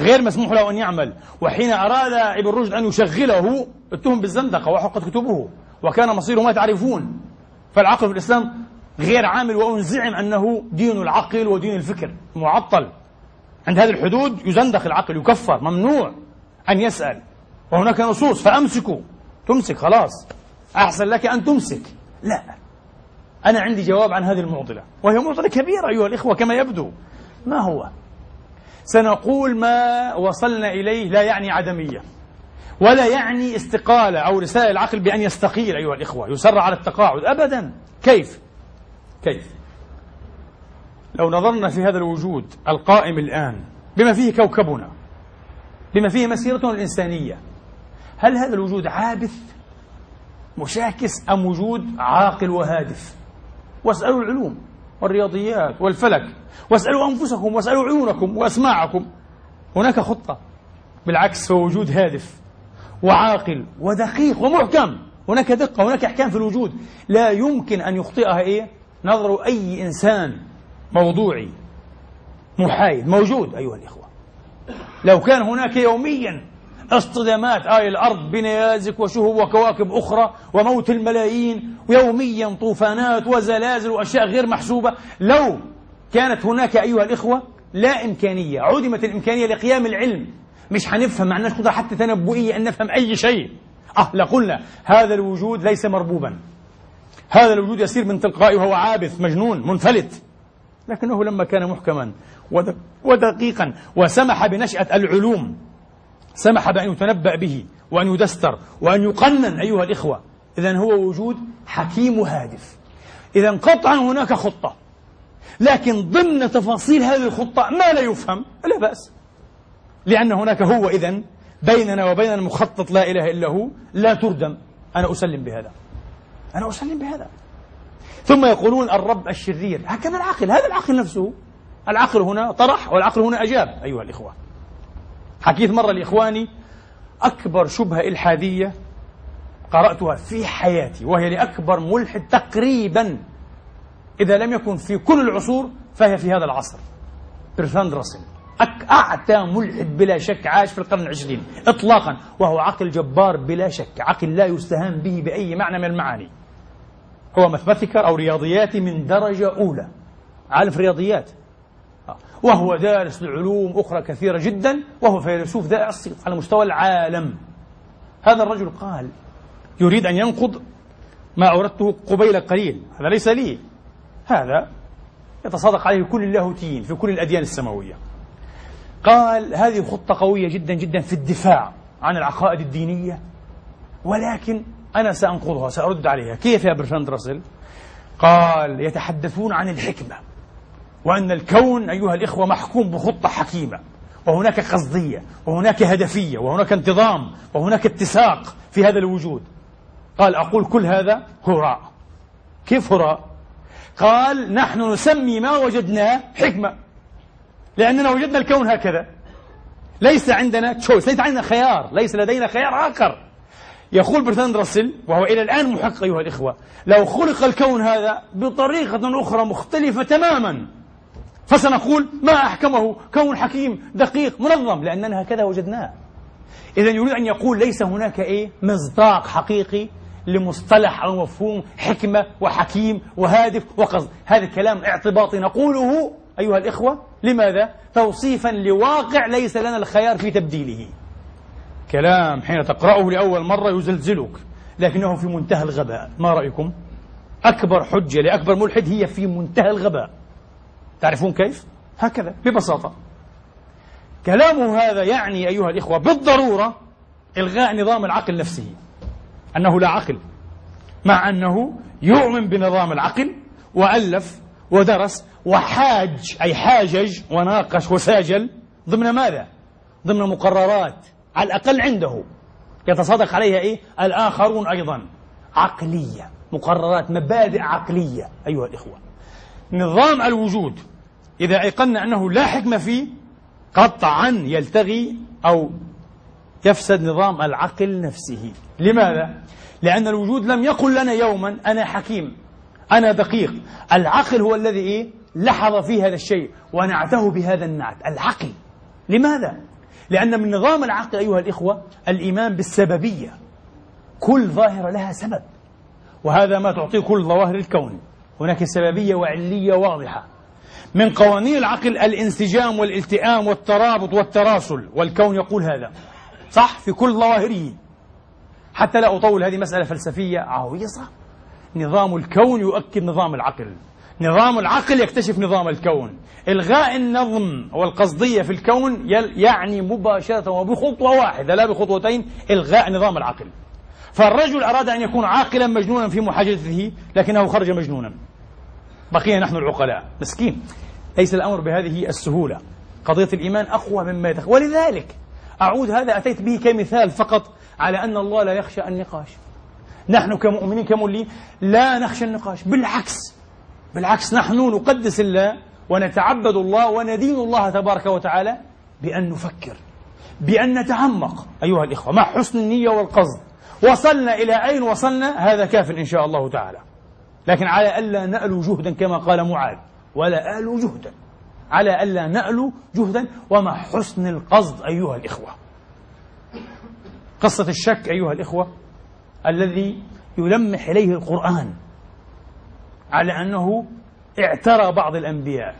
غير مسموح له أن يعمل. وحين أراد ابن رشد أن يشغله اتهم بالزندقة وحقت كتبه وكان مصيره ما تعرفون. فالعقل في الإسلام غير عامل وأنزعم أنه دين العقل ودين الفكر معطل. عند هذه الحدود يزندق العقل يكفر ممنوع أن يسأل. وهناك نصوص فأمسكوا. تمسك خلاص. أحسن لك أن تمسك. لا. أنا عندي جواب عن هذه المعضلة وهي معضلة كبيرة أيها الإخوة كما يبدو. ما هو؟ سنقول ما وصلنا إليه لا يعني عدمية ولا يعني استقالة أو رسالة العقل بأن يستقيل أيها الإخوة يسرع على التقاعد أبدا. كيف؟ كيف؟ لو نظرنا في هذا الوجود القائم الآن بما فيه كوكبنا بما فيه مسيرتنا الإنسانية هل هذا الوجود عابث مشاكس أم وجود عاقل وهادف؟ واسألوا العلوم والرياضيات والفلك. واسألوا أنفسكم واسألوا عيونكم وأسماعكم. هناك خطة. بالعكس هو وجود هادف وعاقل ودقيق ومحكم. هناك دقة هناك إحكام في الوجود. لا يمكن أن يخطئها إيه؟ نظر أي إنسان موضوعي محايد موجود أيها الإخوة. لو كان هناك يوميا اصطدامات آي الأرض بنيازك وشهب وكواكب أخرى وموت الملايين ويوميا طوفانات وزلازل وأشياء غير محسوبة. لو كانت هناك أيها الإخوة لا إمكانية عدمت الإمكانية لقيام العلم. مش هنفهم ما عندناش قدرة حتى تنبؤية أن نفهم أي شيء. أه لقلنا هذا الوجود ليس مربوبا. هذا الوجود يسير من تلقائه وهو عابث مجنون منفلت. لكنه لما كان محكما ودقيقا وسمح بنشأة العلوم سمح بأن يتنبأ به وأن يدستر وأن يقنن أيها الإخوة. إذا هو وجود حكيم وهادف. إذا قطعا هناك خطة. لكن ضمن تفاصيل هذه الخطة ما لا يفهم. لا بأس. لأن هناك هو إذن بيننا وبين المخطط لا إله إلا هو. لا تردم. أنا أسلم بهذا. أنا أسلم بهذا. ثم يقولون الرب الشرير. هكذا العقل هذا العقل نفسه. العقل هنا طرح والعقل هنا أجاب أيها الإخوة. حكيت مرة لإخواني أكبر شبهة إلحادية قرأتها في حياتي وهي لأكبر ملحد تقريبا إذا لم يكن في كل العصور فهي في هذا العصر. برثاند راسل أعتى ملحد بلا شك عاش في القرن العشرين إطلاقا وهو عقل جبار بلا شك عقل لا يستهان به بأي معنى من المعاني. هو ماثماتيكر أو رياضياتي من درجة أولى. عالم في الرياضيات. وهو دارس لعلوم أخرى كثيرة جدا وهو فيلسوف ذائع الصيت على مستوى العالم. هذا الرجل قال يريد أن ينقض ما أوردته قبيل قليل. هذا ليس لي. هذا يتصادق عليه كل اللاهوتيين في كل الأديان السماوية. قال هذه خطة قوية جدا جدا في الدفاع عن العقائد الدينية ولكن أنا سأنقضها سأرد عليها. كيف يا برتراند راسل قال يتحدثون عن الحكمة. وأن الكون أيها الإخوة محكوم بخطة حكيمة وهناك قصدية وهناك هدفية وهناك انتظام وهناك اتساق في هذا الوجود. قال أقول كل هذا هراء. كيف هراء؟ قال نحن نسمي ما وجدناه حكمة. لأننا وجدنا الكون هكذا. ليس عندنا تشويس ليس عندنا خيار ليس لدينا خيار آخر. يقول برتراند راسل وهو إلى الآن محقق أيها الإخوة لو خلق الكون هذا بطريقة أخرى مختلفة تماما فسنقول ما أحكمه كون حكيم دقيق منظم لأننا هكذا وجدناه. إذا يريد أن يقول ليس هناك إيه؟ مصداق حقيقي لمصطلح أو مفهوم حكمة وحكيم وهادف وقصد. هذا الكلام اعتباطي نقوله أيها الإخوة. لماذا؟ توصيفا لواقع ليس لنا الخيار في تبديله. كلام حين تقرأه لأول مرة يزلزلك لكنه في منتهى الغباء. ما رأيكم؟ أكبر حجة لأكبر ملحد هي في منتهى الغباء. تعرفون كيف؟ هكذا ببساطة كلامه هذا يعني أيها الإخوة بالضرورة إلغاء نظام العقل نفسه أنه لا عقل مع أنه يؤمن بنظام العقل وألف ودرس وحاج أي حاجج وناقش وساجل ضمن ماذا؟ ضمن مقررات على الأقل عنده يتصادق عليها إيه؟ الآخرون أيضا عقلية مقررات مبادئ عقلية أيها الإخوة نظام الوجود إذا أيقنا أنه لا حكمة فيه قطعا يلتغي أو يفسد نظام العقل نفسه. لماذا؟ لأن الوجود لم يقل لنا يوما أنا حكيم أنا دقيق. العقل هو الذي إيه؟ لحظ في هذا الشيء ونعته بهذا النعت. العقل. لماذا؟ لأن من نظام العقل أيها الإخوة الإيمان بالسببية. كل ظاهرة لها سبب. وهذا ما تعطيه كل ظواهر الكون. هناك سببية وعلية واضحة. من قوانين العقل الانسجام والالتئام والترابط والتراسل والكون يقول هذا. صح؟ في كل ظواهره. حتى لا أطول هذه مسألة فلسفية عويصة نظام الكون يؤكد نظام العقل. نظام العقل يكتشف نظام الكون. إلغاء النظم والقصدية في الكون يعني مباشرة وبخطوة واحدة لا بخطوتين إلغاء نظام العقل. فالرجل أراد أن يكون عاقلا مجنونا في محاجزته لكنه خرج مجنونا. بقينا نحن العقلاء. مسكين. ليس الأمر بهذه السهولة. قضية الإيمان أقوى مما يتخ ولذلك أعود هذا أتيت به كمثال فقط على أن الله لا يخشى النقاش. نحن كمؤمنين كمولين لا نخشى النقاش. بالعكس بالعكس نحن نقدس الله ونتعبد الله وندين الله تبارك وتعالى بأن نفكر بأن نتعمق. أيها الإخوة مع حسن النية والقصد. وصلنا إلى أين وصلنا؟ هذا كاف إن شاء الله تعالى. لكن على ألا نألو جهدا كما قال معاذ. ولا آلوا جهدا. على ألا نألو جهدا. ومع حسن القصد أيها الإخوة. قصة الشك أيها الإخوة الذي يلمح إليه القرآن على أنه اعترى بعض الأنبياء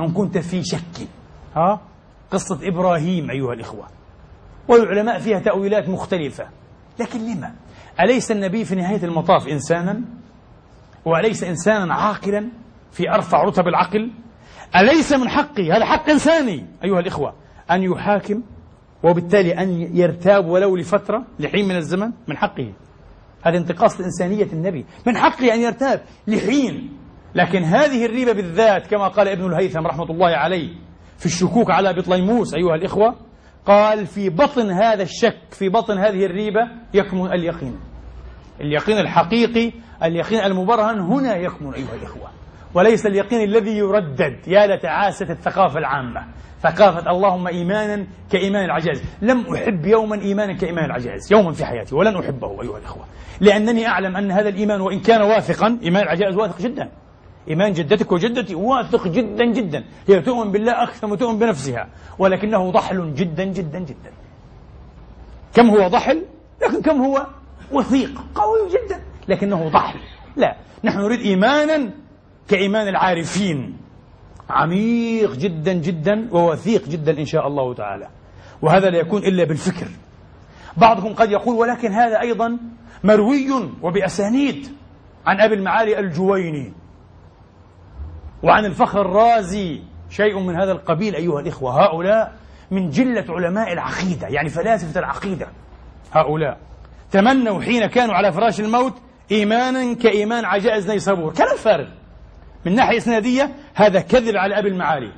أن كنت في شك. ها؟ قصة إبراهيم أيها الإخوة. والعلماء فيها تأويلات مختلفة. لكن لما؟ أليس النبي في نهاية المطاف إنسانا؟ وأليس إنسانا عاقلا في أرفع رتب العقل. أليس من حقه هذا حق إنساني أيها الإخوة أن يحاكم وبالتالي أن يرتاب ولو لفترة لحين من الزمن من حقه. هذا انتقاص لإنسانية النبي. من حقه أن يرتاب لحين. لكن هذه الريبة بالذات كما قال ابن الهيثم رحمة الله عليه في الشكوك على بطليموس أيها الإخوة قال في بطن هذا الشك في بطن هذه الريبة يكمن اليقين. اليقين الحقيقي اليقين المبرهن هنا يكمن أيها الإخوة. وليس اليقين الذي يردد يا لتعاسة الثقافة العامة. ثقافة اللهم إيمانا كإيمان العجائز لم أحب يوما إيمانا كإيمان العجائز يوما في حياتي ولن أحبه أيها الأخوة. لأنني أعلم أن هذا الإيمان وإن كان واثقا إيمان العجائز واثق جدا. إيمان جدتك وجدتي واثق جدا جدا. هي تؤمن بالله أكثر ما تؤمن بنفسها. ولكنه ضحل جدا جدا جدا. كم هو ضحل؟ لكن كم هو؟ وثيق قوي جدا لكنه ضحل لا نحن نريد إيمانا كإيمان العارفين. عميق جدا جدا ووثيق جدا إن شاء الله تعالى. وهذا لا يكون إلا بالفكر. بعضهم قد يقول ولكن هذا أيضا مروي وبأسانيد عن أبي المعالي الجويني. وعن الفخر الرازي شيء من هذا القبيل أيها الإخوة هؤلاء من جلة علماء العقيدة يعني فلاسفة العقيدة هؤلاء. تمنوا حين كانوا على فراش الموت إيمانا كإيمان عجائز نيسابور كلام فارغ. من ناحية إسنادية هذا كذب على أبي المعالي.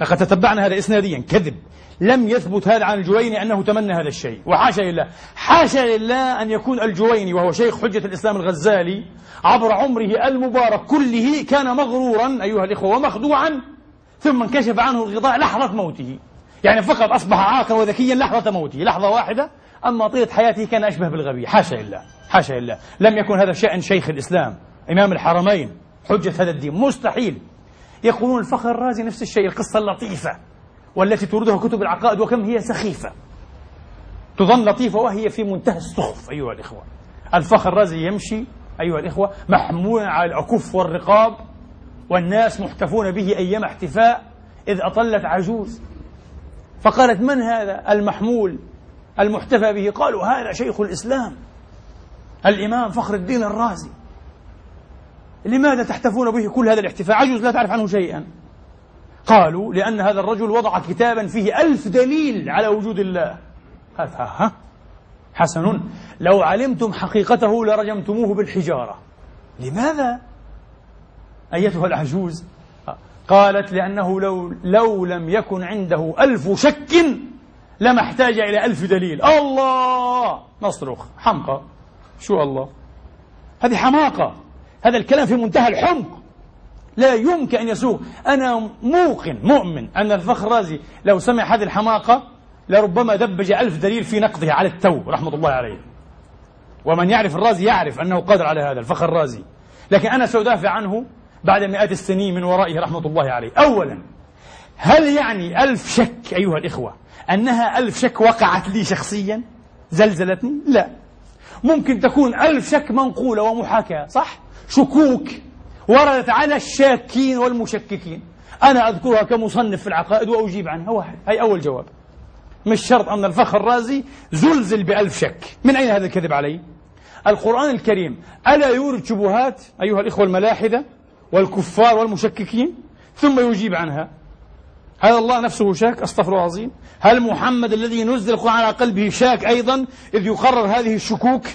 لقد تتبعنا هذا إسناديا كذب. لم يثبت هذا عن الجويني أنه تمنى هذا الشيء. وحاشا لله. حاشا لله أن يكون الجويني وهو شيخ حجة الإسلام الغزالي عبر عمره المبارك كله كان مغرورا أيها الإخوة ومخدوعا. ثم انكشف عنه الغطاء لحظة موته. يعني فقط أصبح عاقلا وذكيا لحظة موته. لحظة واحدة أما طيلة حياته كان أشبه بالغبي. حاشا لله حاشا لله. لم يكن هذا شأن شيخ الإسلام إمام الحرمين حجة هذا الدين. مستحيل. يقولون الفخر الرازي نفس الشيء القصة اللطيفة والتي توردها كتب العقائد وكم هي سخيفة. تظن لطيفة وهي في منتهى السخف أيها الإخوة. الفخر الرازي يمشي أيها الإخوة محمولا على الأكف والرقاب والناس محتفون به أيام احتفاء إذ أطلت عجوز. فقالت من هذا المحمول؟ المحتفى به. قالوا هذا شيخ الإسلام الإمام فخر الدين الرازي. لماذا تحتفون به كل هذا الاحتفاء؟ عجوز لا تعرف عنه شيئا. قالوا لأن هذا الرجل وضع كتابا فيه ألف دليل على وجود الله. هذا ها حسن لو علمتم حقيقته لرجمتموه بالحجارة. لماذا؟ أيتها العجوز. قالت لأنه لو, لو لم يكن عنده ألف شك لما احتاج إلى ألف دليل. الله! نصرخ. حمقى. شو الله؟ هذه حماقة. هذا الكلام في منتهى الحمق. لا يمكن أن يسوق أنا موقن مؤمن أن الفخر الرازي لو سمع هذه الحماقة لربما دبج ألف دليل في نقضه على التو رحمة الله عليه. ومن يعرف الرازي يعرف أنه قادر على هذا الفخر الرازي لكن أنا سأدافع عنه بعد مئات السنين من ورائه رحمة الله عليه. أولا هل يعني ألف شك أيها الإخوة أنها ألف شك وقعت لي شخصيا؟ زلزلتني؟ لا. ممكن تكون ألف شك منقولة ومحاكاة صح؟ شكوك وردت على الشاكين والمشككين. أنا أذكرها كمصنف في العقائد وأجيب عنها. واحد هي أول جواب. مش شرط أن الفخر الرازي زلزل بألف شك. من أين هذا الكذب علي؟ القرآن الكريم ألا يورد شبهات أيها الإخوة الملاحدة والكفار والمشككين؟ ثم يجيب عنها. هل الله نفسه شاك أستغفر الله العظيم. هل محمد الذي نزل القرآن على قلبه شاك أيضا؟ إذ يقرر هذه الشكوك.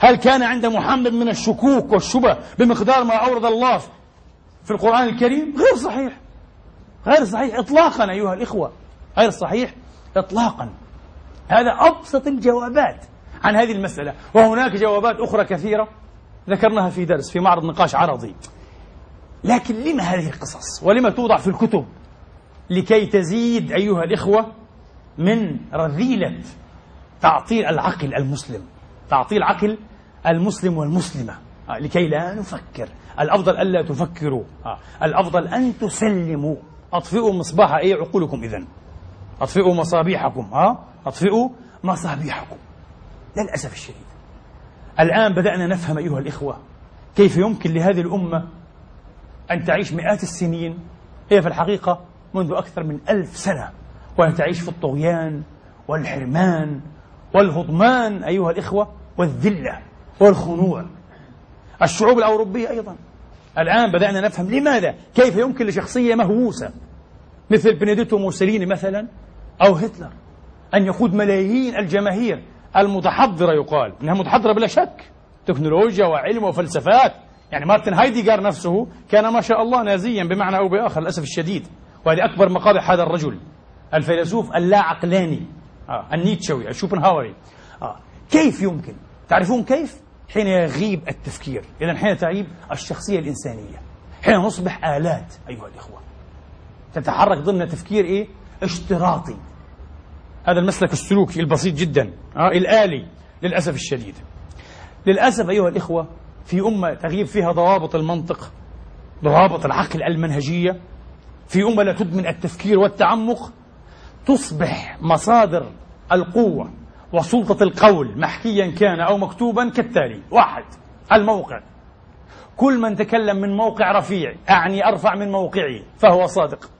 هل كان عند محمد من الشكوك والشبه بمقدار ما أورد الله في القرآن الكريم؟ غير صحيح. غير صحيح إطلاقا أيها الإخوة. غير صحيح إطلاقا. هذا أبسط الجوابات عن هذه المسألة. وهناك جوابات أخرى كثيرة ذكرناها في درس في معرض نقاش عرضي. لكن لما هذه القصص؟ ولما توضع في الكتب؟ لكي تزيد أيها الإخوة من رذيلة تعطيل العقل المسلم. تعطيل عقل المسلم والمسلمة. آه، لكي لا نفكر. الأفضل ألا تفكروا. آه، الأفضل أن تسلموا. أطفئوا مصباح. أي عقولكم إذن؟ أطفئوا مصابيحكم. ها آه، أطفئوا مصابيحكم. للأسف الشديد. الآن بدأنا نفهم أيها الإخوة كيف يمكن لهذه الأمة أن تعيش مئات السنين. هي في الحقيقة منذ أكثر من ألف سنة. وأن تعيش في الطغيان والحرمان والهضمان أيها الإخوة والذلة والخنوع. الشعوب الأوروبية أيضا. الآن بدأنا نفهم لماذا كيف يمكن لشخصية مهووسة مثل بنديتو موسوليني مثلا أو هتلر أن يقود ملايين الجماهير المتحضرة يقال إنها متحضرة بلا شك. تكنولوجيا وعلم وفلسفات. يعني مارتن هايديغار نفسه كان ما شاء الله نازيا بمعنى أو بآخر للأسف الشديد. وهذه أكبر مقابح هذا الرجل الفيلسوف اللا عقلاني آه. النيتشوي الشوبنهاوري. آه. كيف يمكن؟ تعرفون كيف؟ حين يغيب التفكير. إذا حين تغيب الشخصية الإنسانية. حين نصبح آلات أيها الإخوة. تتحرك ضمن تفكير إيه؟ اشتراطي. هذا المسلك السلوكي البسيط جدا آه الآلي للأسف الشديد. للأسف أيها الإخوة في أمة تغيب فيها ضوابط المنطق ضوابط العقل المنهجية في أمة لا تدمن التفكير والتعمق تصبح مصادر القوة وسلطة القول محكيا كان أو مكتوبا كالتالي واحد الموقع. كل من تكلم من موقع رفيع أعني أرفع من موقعي فهو صادق.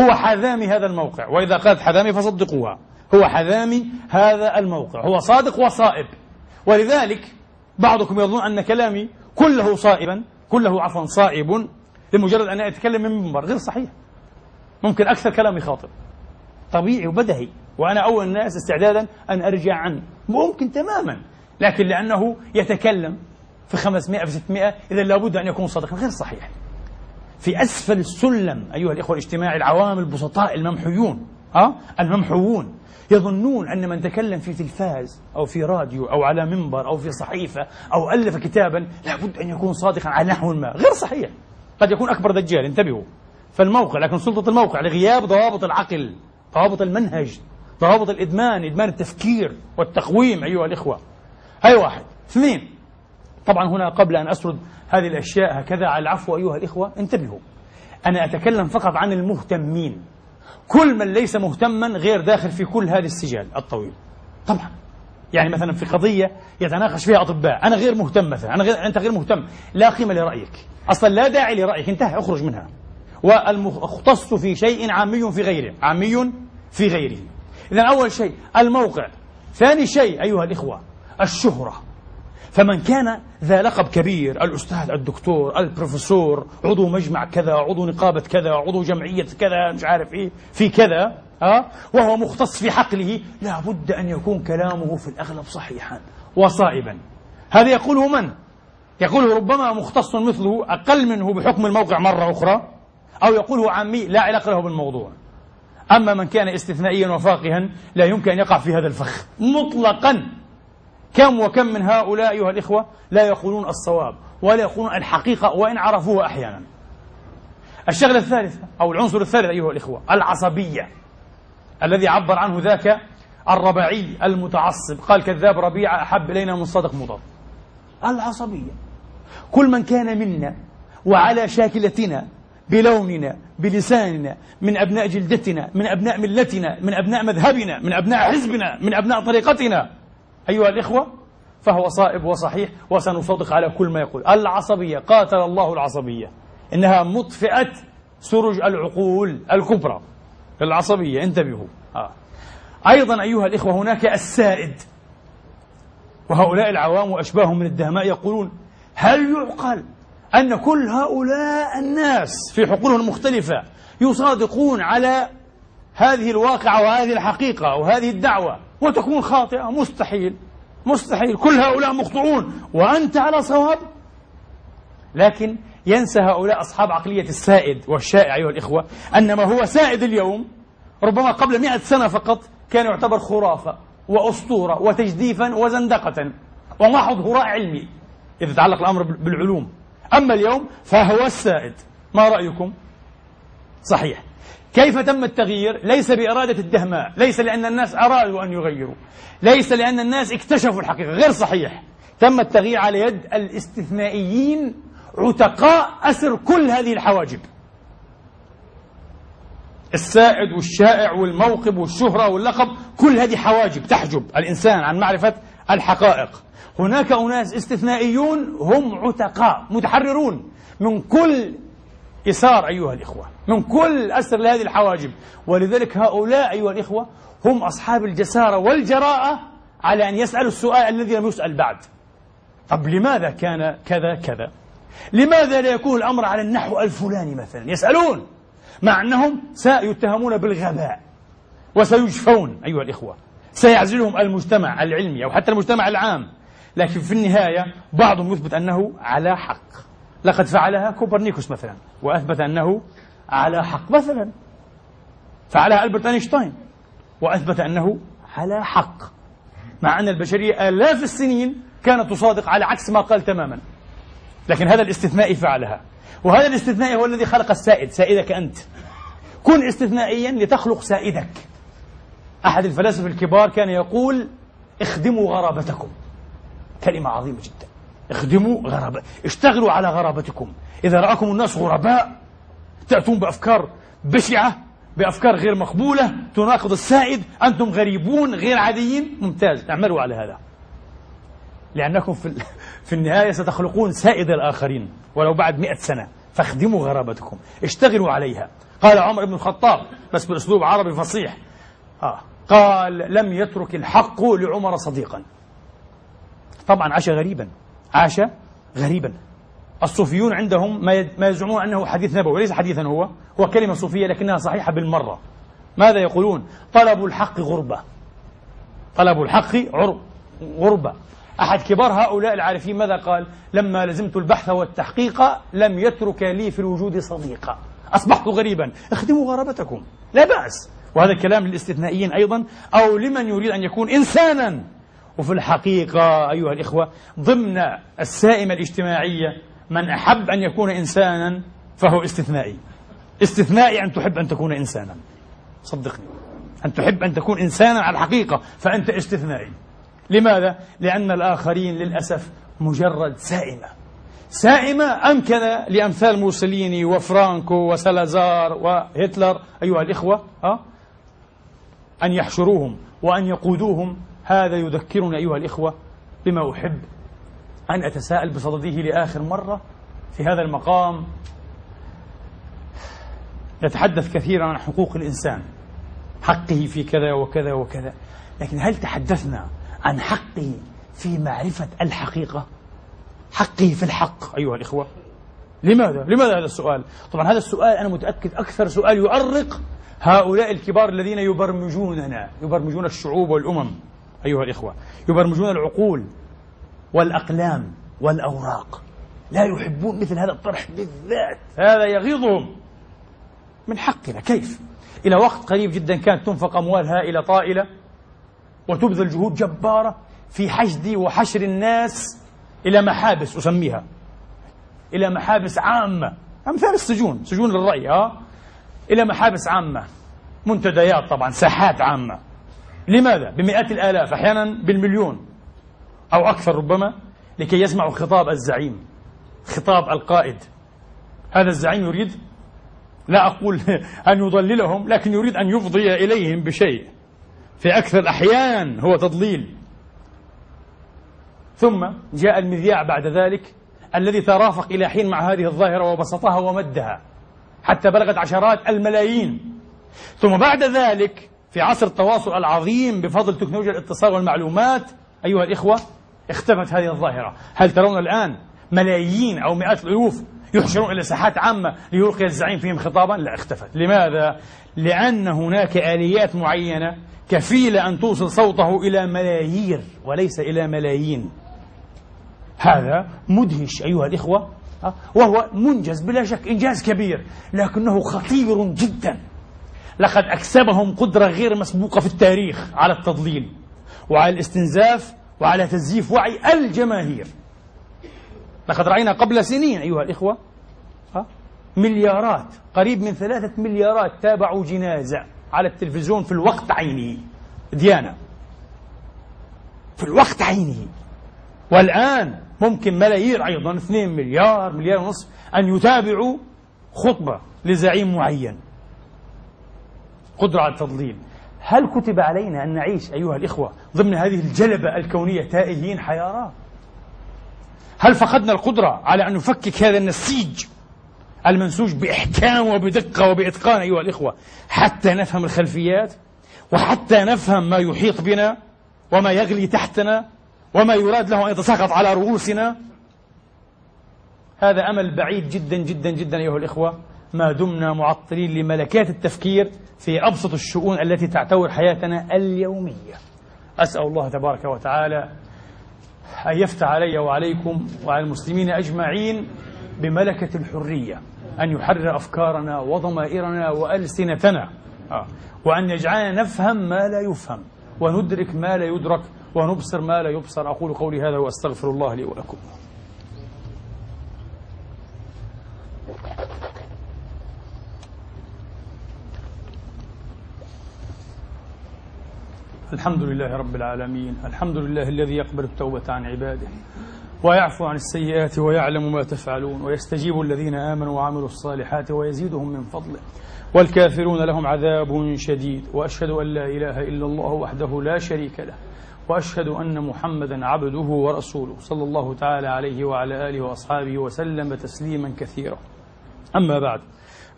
هو حذامي هذا الموقع وإذا قالت حذامي فصدقوها. هو حذامي هذا الموقع هو صادق وصائب. ولذلك بعضكم يظن أن كلامي كله صائبا كله عفوا صائب لمجرد أن أتكلم من منبر غير صحيح. ممكن أكثر كلامي خاطئ. طبيعي وبدهي. وأنا أول الناس استعدادا أن أرجع عنه. ممكن تماما. لكن لأنه يتكلم في 500 في 600 إذا لابد أن يكون صادقا. غير صحيح. في أسفل السلم أيها الإخوة الاجتماعي العوام البسطاء الممحويون. ها؟ الممحوون. يظنون أن من تكلم في تلفاز أو في راديو أو على منبر أو في صحيفة أو ألف كتابا لابد أن يكون صادقا على نحو ما. غير صحيح. قد يكون أكبر دجال. انتبهوا. فالموقع لكن سلطة الموقع لغياب ضوابط العقل ضوابط المنهج ضوابط الإدمان إدمان التفكير والتقويم أيها الإخوة. هاي واحد. اثنين. طبعا هنا قبل أن أسرد هذه الأشياء هكذا على العفو أيها الإخوة انتبهوا. أنا أتكلم فقط عن المهتمين. كل من ليس مهتما غير داخل في كل هذا السجال الطويل. طبعا. يعني مثلا في قضية يتناقش فيها أطباء. أنا غير مهتم مثلا. أنا غير أنت غير مهتم. لا قيمة لرأيك. أصلا لا داعي لرأيك. انتهى اخرج منها. والمختص في شيء عامي في غيره عامي في غيره. إذا أول شيء الموقع ثاني شيء أيها الإخوة الشهرة. فمن كان ذا لقب كبير الأستاذ الدكتور البروفيسور عضو مجمع كذا عضو نقابة كذا عضو جمعية كذا مش عارف إيه في كذا ها وهو مختص في حقله لا بد أن يكون كلامه في الأغلب صحيحا وصائبا. هذا يقوله من؟ يقوله ربما مختص مثله أقل منه بحكم الموقع مرة أخرى. أو يقوله عامي لا علاقة له بالموضوع. أما من كان استثنائيا وفاقها لا يمكن أن يقع في هذا الفخ. مطلقا. كم وكم من هؤلاء أيها الإخوة لا يقولون الصواب ولا يقولون الحقيقة وإن عرفوها أحيانا. الشغلة الثالثة أو العنصر الثالث أيها الإخوة العصبية الذي عبر عنه ذاك الربعي المتعصب. قال كذاب ربيعة أحب إلينا من صادق مضاد. العصبية. كل من كان منا وعلى شاكلتنا بلوننا بلساننا من أبناء جلدتنا من أبناء ملتنا من أبناء مذهبنا من أبناء حزبنا من أبناء طريقتنا. أيها الإخوة فهو صائب وصحيح وسنصدق على كل ما يقول. العصبية قاتل الله العصبية. إنها مطفئة سرج العقول الكبرى. العصبية انتبهوا. آه. أيضا أيها الإخوة هناك السائد. وهؤلاء العوام وأشباههم من الدهماء يقولون هل يعقل أن كل هؤلاء الناس في حقولهم المختلفة يصادقون على هذه الواقعة وهذه الحقيقة وهذه الدعوة وتكون خاطئة. مستحيل مستحيل. كل هؤلاء مخطئون. وأنت على صواب؟ لكن ينسى هؤلاء أصحاب عقلية السائد والشائع أيها الإخوة أن ما هو سائد اليوم ربما قبل مئة سنة فقط كان يعتبر خرافة وأسطورة وتجديفا وزندقة. ومحض هراء علمي إذا تعلق الأمر بالعلوم. أما اليوم فهو السائد. ما رأيكم؟ صحيح. كيف تم التغيير؟ ليس بإرادة الدهماء ليس لأن الناس أرادوا أن يغيروا ليس لأن الناس اكتشفوا الحقيقة. غير صحيح. تم التغيير على يد الاستثنائيين عتقاء أسر كل هذه الحواجب. السائد والشائع والموقب والشهرة واللقب كل هذه حواجب تحجب الإنسان عن معرفة الحقائق. هناك أناس استثنائيون هم عتقاء متحررون. من كل إثار أيها الإخوة من كل أسر لهذه الحواجب. ولذلك هؤلاء أيها الإخوة هم أصحاب الجسارة والجراءة على أن يسألوا السؤال الذي لم يسأل بعد. طب لماذا كان كذا كذا؟ لماذا لا يكون الأمر على النحو الفلاني مثلا؟ يسألون مع أنهم سيتهمون بالغباء وسيجفون أيها الإخوة. سيعزلهم المجتمع العلمي أو حتى المجتمع العام. لكن في النهاية بعضهم يثبت أنه على حق. لقد فعلها كوبرنيكوس مثلا وأثبت أنه على حق. مثلا فعلها ألبرت أينشتاين وأثبت أنه على حق. مع أن البشرية آلاف السنين كانت تصادق على عكس ما قال تماما. لكن هذا الاستثنائي فعلها. وهذا الاستثنائي هو الذي خلق السائد سائدك أنت. كن استثنائيا لتخلق سائدك. أحد الفلاسفة الكبار كان يقول اخدموا غرابتكم. كلمة عظيمة جدا. اخدموا غرابة. اشتغلوا على غرابتكم. إذا رأكم الناس غرباء تأتون بأفكار بشعة بأفكار غير مقبولة تناقض السائد أنتم غريبون غير عاديين. ممتاز. اعملوا على هذا. لأنكم في, في النهاية ستخلقون سائد الآخرين ولو بعد مئة سنة. فاخدموا غرابتكم. اشتغلوا عليها. قال عمر بن الخطاب بس بأسلوب عربي فصيح. آه. قال لم يترك الحق لعمر صديقا. طبعا عاش غريبا. عاش غريبا. الصوفيون عندهم ما يزعمون أنه حديث نبوي ليس حديثا هو هو كلمة صوفية لكنها صحيحة بالمرة. ماذا يقولون؟ طلب الحق غربة. طلب الحق غربة. أحد كبار هؤلاء العارفين ماذا قال؟ لما لزمت البحث والتحقيق لم يترك لي في الوجود صديقا. أصبحت غريبا. اخدموا غرابتكم. لا بأس. وهذا الكلام للاستثنائيين أيضا. أو لمن يريد أن يكون إنسانا. وفي الحقيقة أيها الإخوة ضمن السائمة الاجتماعية من أحب أن يكون إنسانا فهو استثنائي. استثنائي أن تحب أن تكون إنسانا. صدقني. أن تحب أن تكون إنسانا على الحقيقة فأنت استثنائي. لماذا؟ لأن الآخرين للأسف مجرد سائمة. سائمة أمكن لأمثال موسوليني وفرانكو وسلازار وهتلر أيها الإخوة أن يحشروهم وأن يقودوهم هذا يذكرنا أيها الإخوة بما أحب أن أتساءل بصدده لآخر مرة في هذا المقام نتحدث كثيرا عن حقوق الإنسان حقه في كذا وكذا وكذا لكن هل تحدثنا عن حقه في معرفة الحقيقة حقه في الحق أيها الإخوة لماذا؟ لماذا هذا السؤال؟ طبعا هذا السؤال أنا متأكد أكثر سؤال يؤرق هؤلاء الكبار الذين يبرمجوننا يبرمجون الشعوب والأمم أيها الإخوة. يبرمجون العقول والأقلام والأوراق. لا يحبون مثل هذا الطرح بالذات. هذا يغيظهم. من حقنا. كيف؟ إلى وقت قريب جدا كانت تنفق أموال هائلة طائلة وتبذل جهود جبارة في حشد وحشر الناس إلى محابس أسميها. إلى محابس عامة. أمثال السجون. سجون للرأي ها إلى محابس عامة. منتديات طبعا ساحات عامة. لماذا؟ بمئات الآلاف أحيانا بالمليون أو أكثر ربما لكي يسمعوا خطاب الزعيم خطاب القائد. هذا الزعيم يريد لا أقول أن يضللهم لكن يريد أن يفضي إليهم بشيء. في أكثر الأحيان هو تضليل. ثم جاء المذياع بعد ذلك الذي ترافق إلى حين مع هذه الظاهرة وبسطها ومدها حتى بلغت عشرات الملايين. ثم بعد ذلك في عصر التواصل العظيم بفضل تكنولوجيا الاتصال والمعلومات أيها الإخوة اختفت هذه الظاهرة. هل ترون الآن ملايين أو مئات الألوف يحشرون إلى ساحات عامة ليلقي الزعيم فيهم خطابا؟ لا اختفت. لماذا؟ لأن هناك آليات معينة كفيلة أن توصل صوته إلى ملايير وليس إلى ملايين. هذا مدهش أيها الإخوة وهو منجز بلا شك إنجاز كبير لكنه خطير جدا. لقد أكسبهم قدرة غير مسبوقة في التاريخ على التضليل وعلى الاستنزاف وعلى تزييف وعي الجماهير. لقد رأينا قبل سنين أيها الإخوة مليارات قريب من ثلاثة مليارات تابعوا جنازة على التلفزيون في الوقت عينه. ديانة في الوقت عينه. والآن ممكن ملايير أيضا 2 مليار مليار ونصف أن يتابعوا خطبة لزعيم معين. قدرة على التضليل. هل كتب علينا أن نعيش أيها الإخوة ضمن هذه الجلبة الكونية تائهين حيارى هل فقدنا القدرة على أن نفكك هذا النسيج المنسوج بإحكام وبدقة وبإتقان أيها الإخوة حتى نفهم الخلفيات وحتى نفهم ما يحيط بنا وما يغلي تحتنا وما يراد له أن يتساقط على رؤوسنا؟ هذا أمل بعيد جدا جدا جدا أيها الإخوة. ما دمنا معطلين لملكات التفكير في أبسط الشؤون التي تعتور حياتنا اليومية أسأل الله تبارك وتعالى أن يفتح علي وعليكم وعلى المسلمين أجمعين بملكة الحرية أن يحرر أفكارنا وضمائرنا وألسنتنا آه. وأن يجعلنا نفهم ما لا يفهم وندرك ما لا يدرك ونبصر ما لا يبصر أقول قولي هذا وأستغفر الله لي ولكم الحمد لله رب العالمين الحمد لله الذي يقبل التوبة عن عباده ويعفو عن السيئات ويعلم ما تفعلون ويستجيب الذين آمنوا وعملوا الصالحات ويزيدهم من فضله. والكافرون لهم عذاب شديد وأشهد أن لا إله إلا الله وحده لا شريك له وأشهد أن محمدا عبده ورسوله صلى الله تعالى عليه وعلى آله وأصحابه وسلم تسليما كثيرا. أما بعد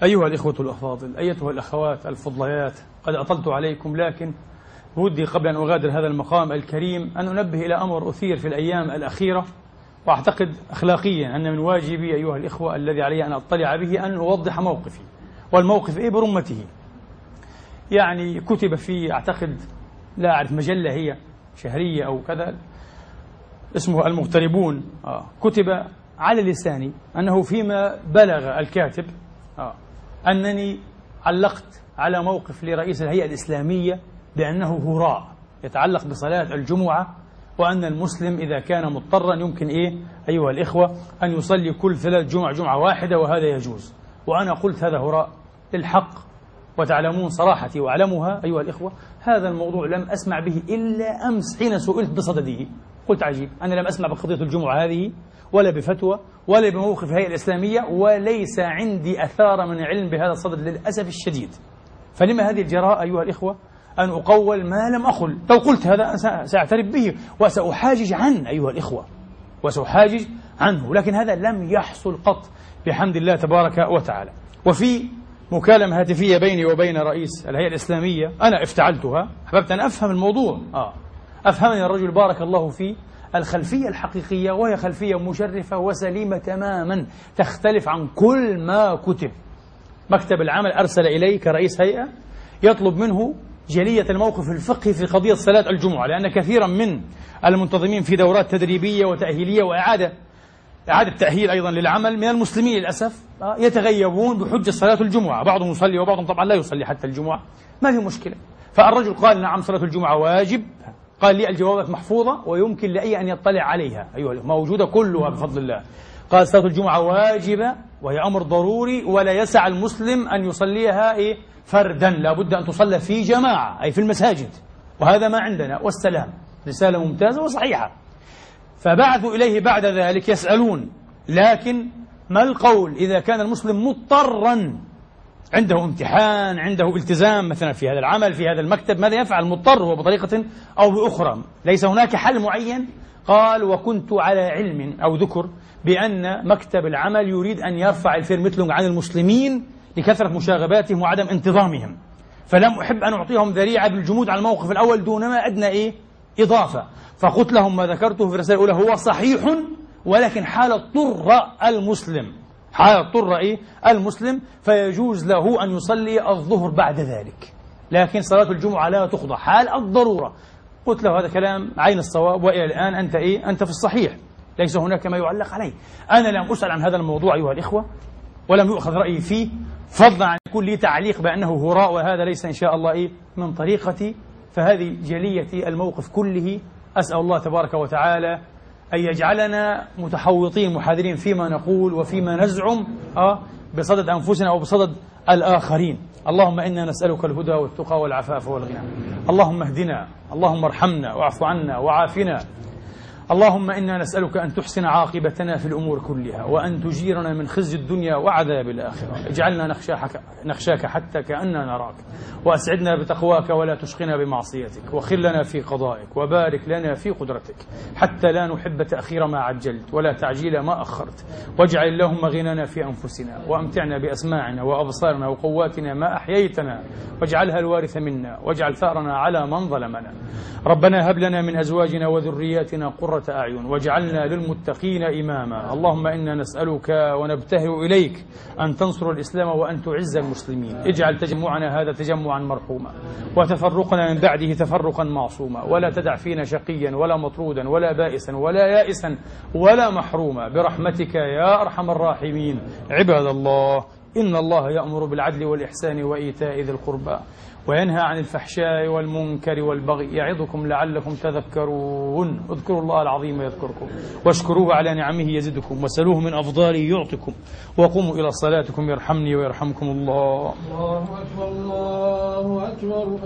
أيها الإخوة الأفاضل أيتها الأخوات الفضليات قد أطلت عليكم لكن ودي قبل أن أغادر هذا المقام الكريم أن أنبه إلى أمر أثير في الأيام الأخيرة وأعتقد أخلاقيا أن من واجبي أيها الإخوة الذي علي أن أطلع به أن أوضح موقفي والموقف إيه برمته يعني كتب في أعتقد لا أعرف مجلة هي شهرية أو كذا اسمه المغتربون آه. كتب على لساني أنه فيما بلغ الكاتب آه. أنني علقت على موقف لرئيس الهيئة الإسلامية بأنه هراء يتعلق بصلاة الجمعة وأن المسلم إذا كان مضطرا يمكن إيه؟ أيها الإخوة أن يصلي كل ثلاث جمع جمعة واحدة وهذا يجوز. وأنا قلت هذا هراء الحق وتعلمون صراحتي وأعلمها أيها الإخوة هذا الموضوع لم أسمع به إلا أمس حين سئلت بصدده. قلت عجيب أنا لم أسمع بقضية الجمعة هذه ولا بفتوى ولا بموقف الهيئة الإسلامية وليس عندي أثار من علم بهذا الصدد للأسف الشديد. فلما هذه الجراءة أيها الإخوة؟ أن أقول ما لم أقل. لو قلت هذا سأعترف به وسأحاجج عنه أيها الإخوة. وسأحاجج عنه. لكن هذا لم يحصل قط. بحمد الله تبارك وتعالى. وفي مكالمة هاتفية بيني وبين رئيس الهيئة الإسلامية أنا افتعلتها أحببت أن أفهم الموضوع. آه. أفهمني الرجل بارك الله فيه. الخلفية الحقيقية وهي خلفية مشرفة وسليمة تماما. تختلف عن كل ما كتب. مكتب العمل أرسل إلي كرئيس هيئة يطلب منه جلية الموقف الفقهي في قضية صلاة الجمعة لأن كثيرا من المنتظمين في دورات تدريبية وتأهيلية وإعادة إعادة تأهيل أيضا للعمل من المسلمين للأسف يتغيبون بحجة صلاة الجمعة. بعضهم يصلي وبعضهم طبعا لا يصلي حتى الجمعة. ما في مشكلة. فالرجل قال نعم صلاة الجمعة واجب. قال لي الجوابات محفوظة ويمكن لأي أن يطلع عليها. أيها موجودة كلها بفضل الله. قال صلاة الجمعة واجبة وهي أمر ضروري ولا يسع المسلم أن يصليها إيه؟ فردا لابد أن تصلى في جماعة أي في المساجد. وهذا ما عندنا والسلام. رسالة ممتازة وصحيحة. فبعثوا إليه بعد ذلك يسألون. لكن ما القول إذا كان المسلم مضطرا؟ عنده امتحان عنده التزام مثلا في هذا العمل في هذا المكتب ماذا يفعل؟ مضطر هو بطريقة أو بأخرى. ليس هناك حل معين؟ قال وكنت على علم أو ذكر بأن مكتب العمل يريد أن يرفع الفيرمتلونج عن المسلمين لكثرة مشاغباتهم وعدم انتظامهم. فلم أحب أن أعطيهم ذريعة بالجمود على الموقف الأول دون ما أدنى إيه؟ إضافة. فقلت لهم ما ذكرته في الرسالة الأولى هو صحيح ولكن حال اضطر المسلم. حال اضطر إيه؟ المسلم فيجوز له أن يصلي الظهر بعد ذلك. لكن صلاة الجمعة لا تخضع. حال الضرورة. قلت له هذا كلام عين الصواب وإلى الآن أنت إيه؟ أنت في الصحيح. ليس هناك ما يعلق عليه. أنا لم أسأل عن هذا الموضوع أيها الإخوة ولم يؤخذ رأيي فيه. فضلا عن يكون لي تعليق بأنه هراء وهذا ليس إن شاء الله إيه من طريقتي. فهذه جلية الموقف كله. أسأل الله تبارك وتعالى أن يجعلنا متحوطين محاذرين فيما نقول وفيما نزعم أه بصدد أنفسنا وبصدد الآخرين. اللهم إنا نسألك الهدى والتقى والعفاف والغنى. اللهم اهدنا اللهم ارحمنا واعف عنا وعافنا. اللهم إنا نسألك أن تحسن عاقبتنا في الأمور كلها وأن تجيرنا من خزي الدنيا وعذاب الآخرة. اجعلنا نخشاك, نخشاك حتى كأننا نراك وأسعدنا بتقواك ولا تشقنا بمعصيتك وخل لنا في قضائك وبارك لنا في قدرتك حتى لا نحب تأخير ما عجلت ولا تعجيل ما أخرت. واجعل اللهم غنانا في أنفسنا وأمتعنا بأسماعنا وأبصارنا وقواتنا ما أحييتنا واجعلها الوارث منا واجعل ثأرنا على من ظلمنا. ربنا هب لنا من أزواجنا وذرياتنا قرة أعين واجعلنا للمتقين إماما. اللهم إنا نسألك ونبتهل إليك أن تنصر الإسلام وأن تعز المسلمين. اجعل تجمعنا هذا تجمعا مرحوما وتفرقنا من بعده تفرقا معصوما. ولا تدع فينا شقيا ولا مطرودا ولا بائسا ولا يائسا ولا محروما. برحمتك يا أرحم الراحمين. عباد الله إن الله يأمر بالعدل والإحسان وإيتاء ذي القربى. وينهى عن الفحشاء والمنكر والبغي. يعظكم لعلكم تذكرون. اذكروا الله العظيم يذكركم. واشكروه على نعمه يزدكم. وسلوه من أفضاله يعطكم. وقوموا إلى صلاتكم. يرحمني ويرحمكم الله. الله أكبر. الله أكبر.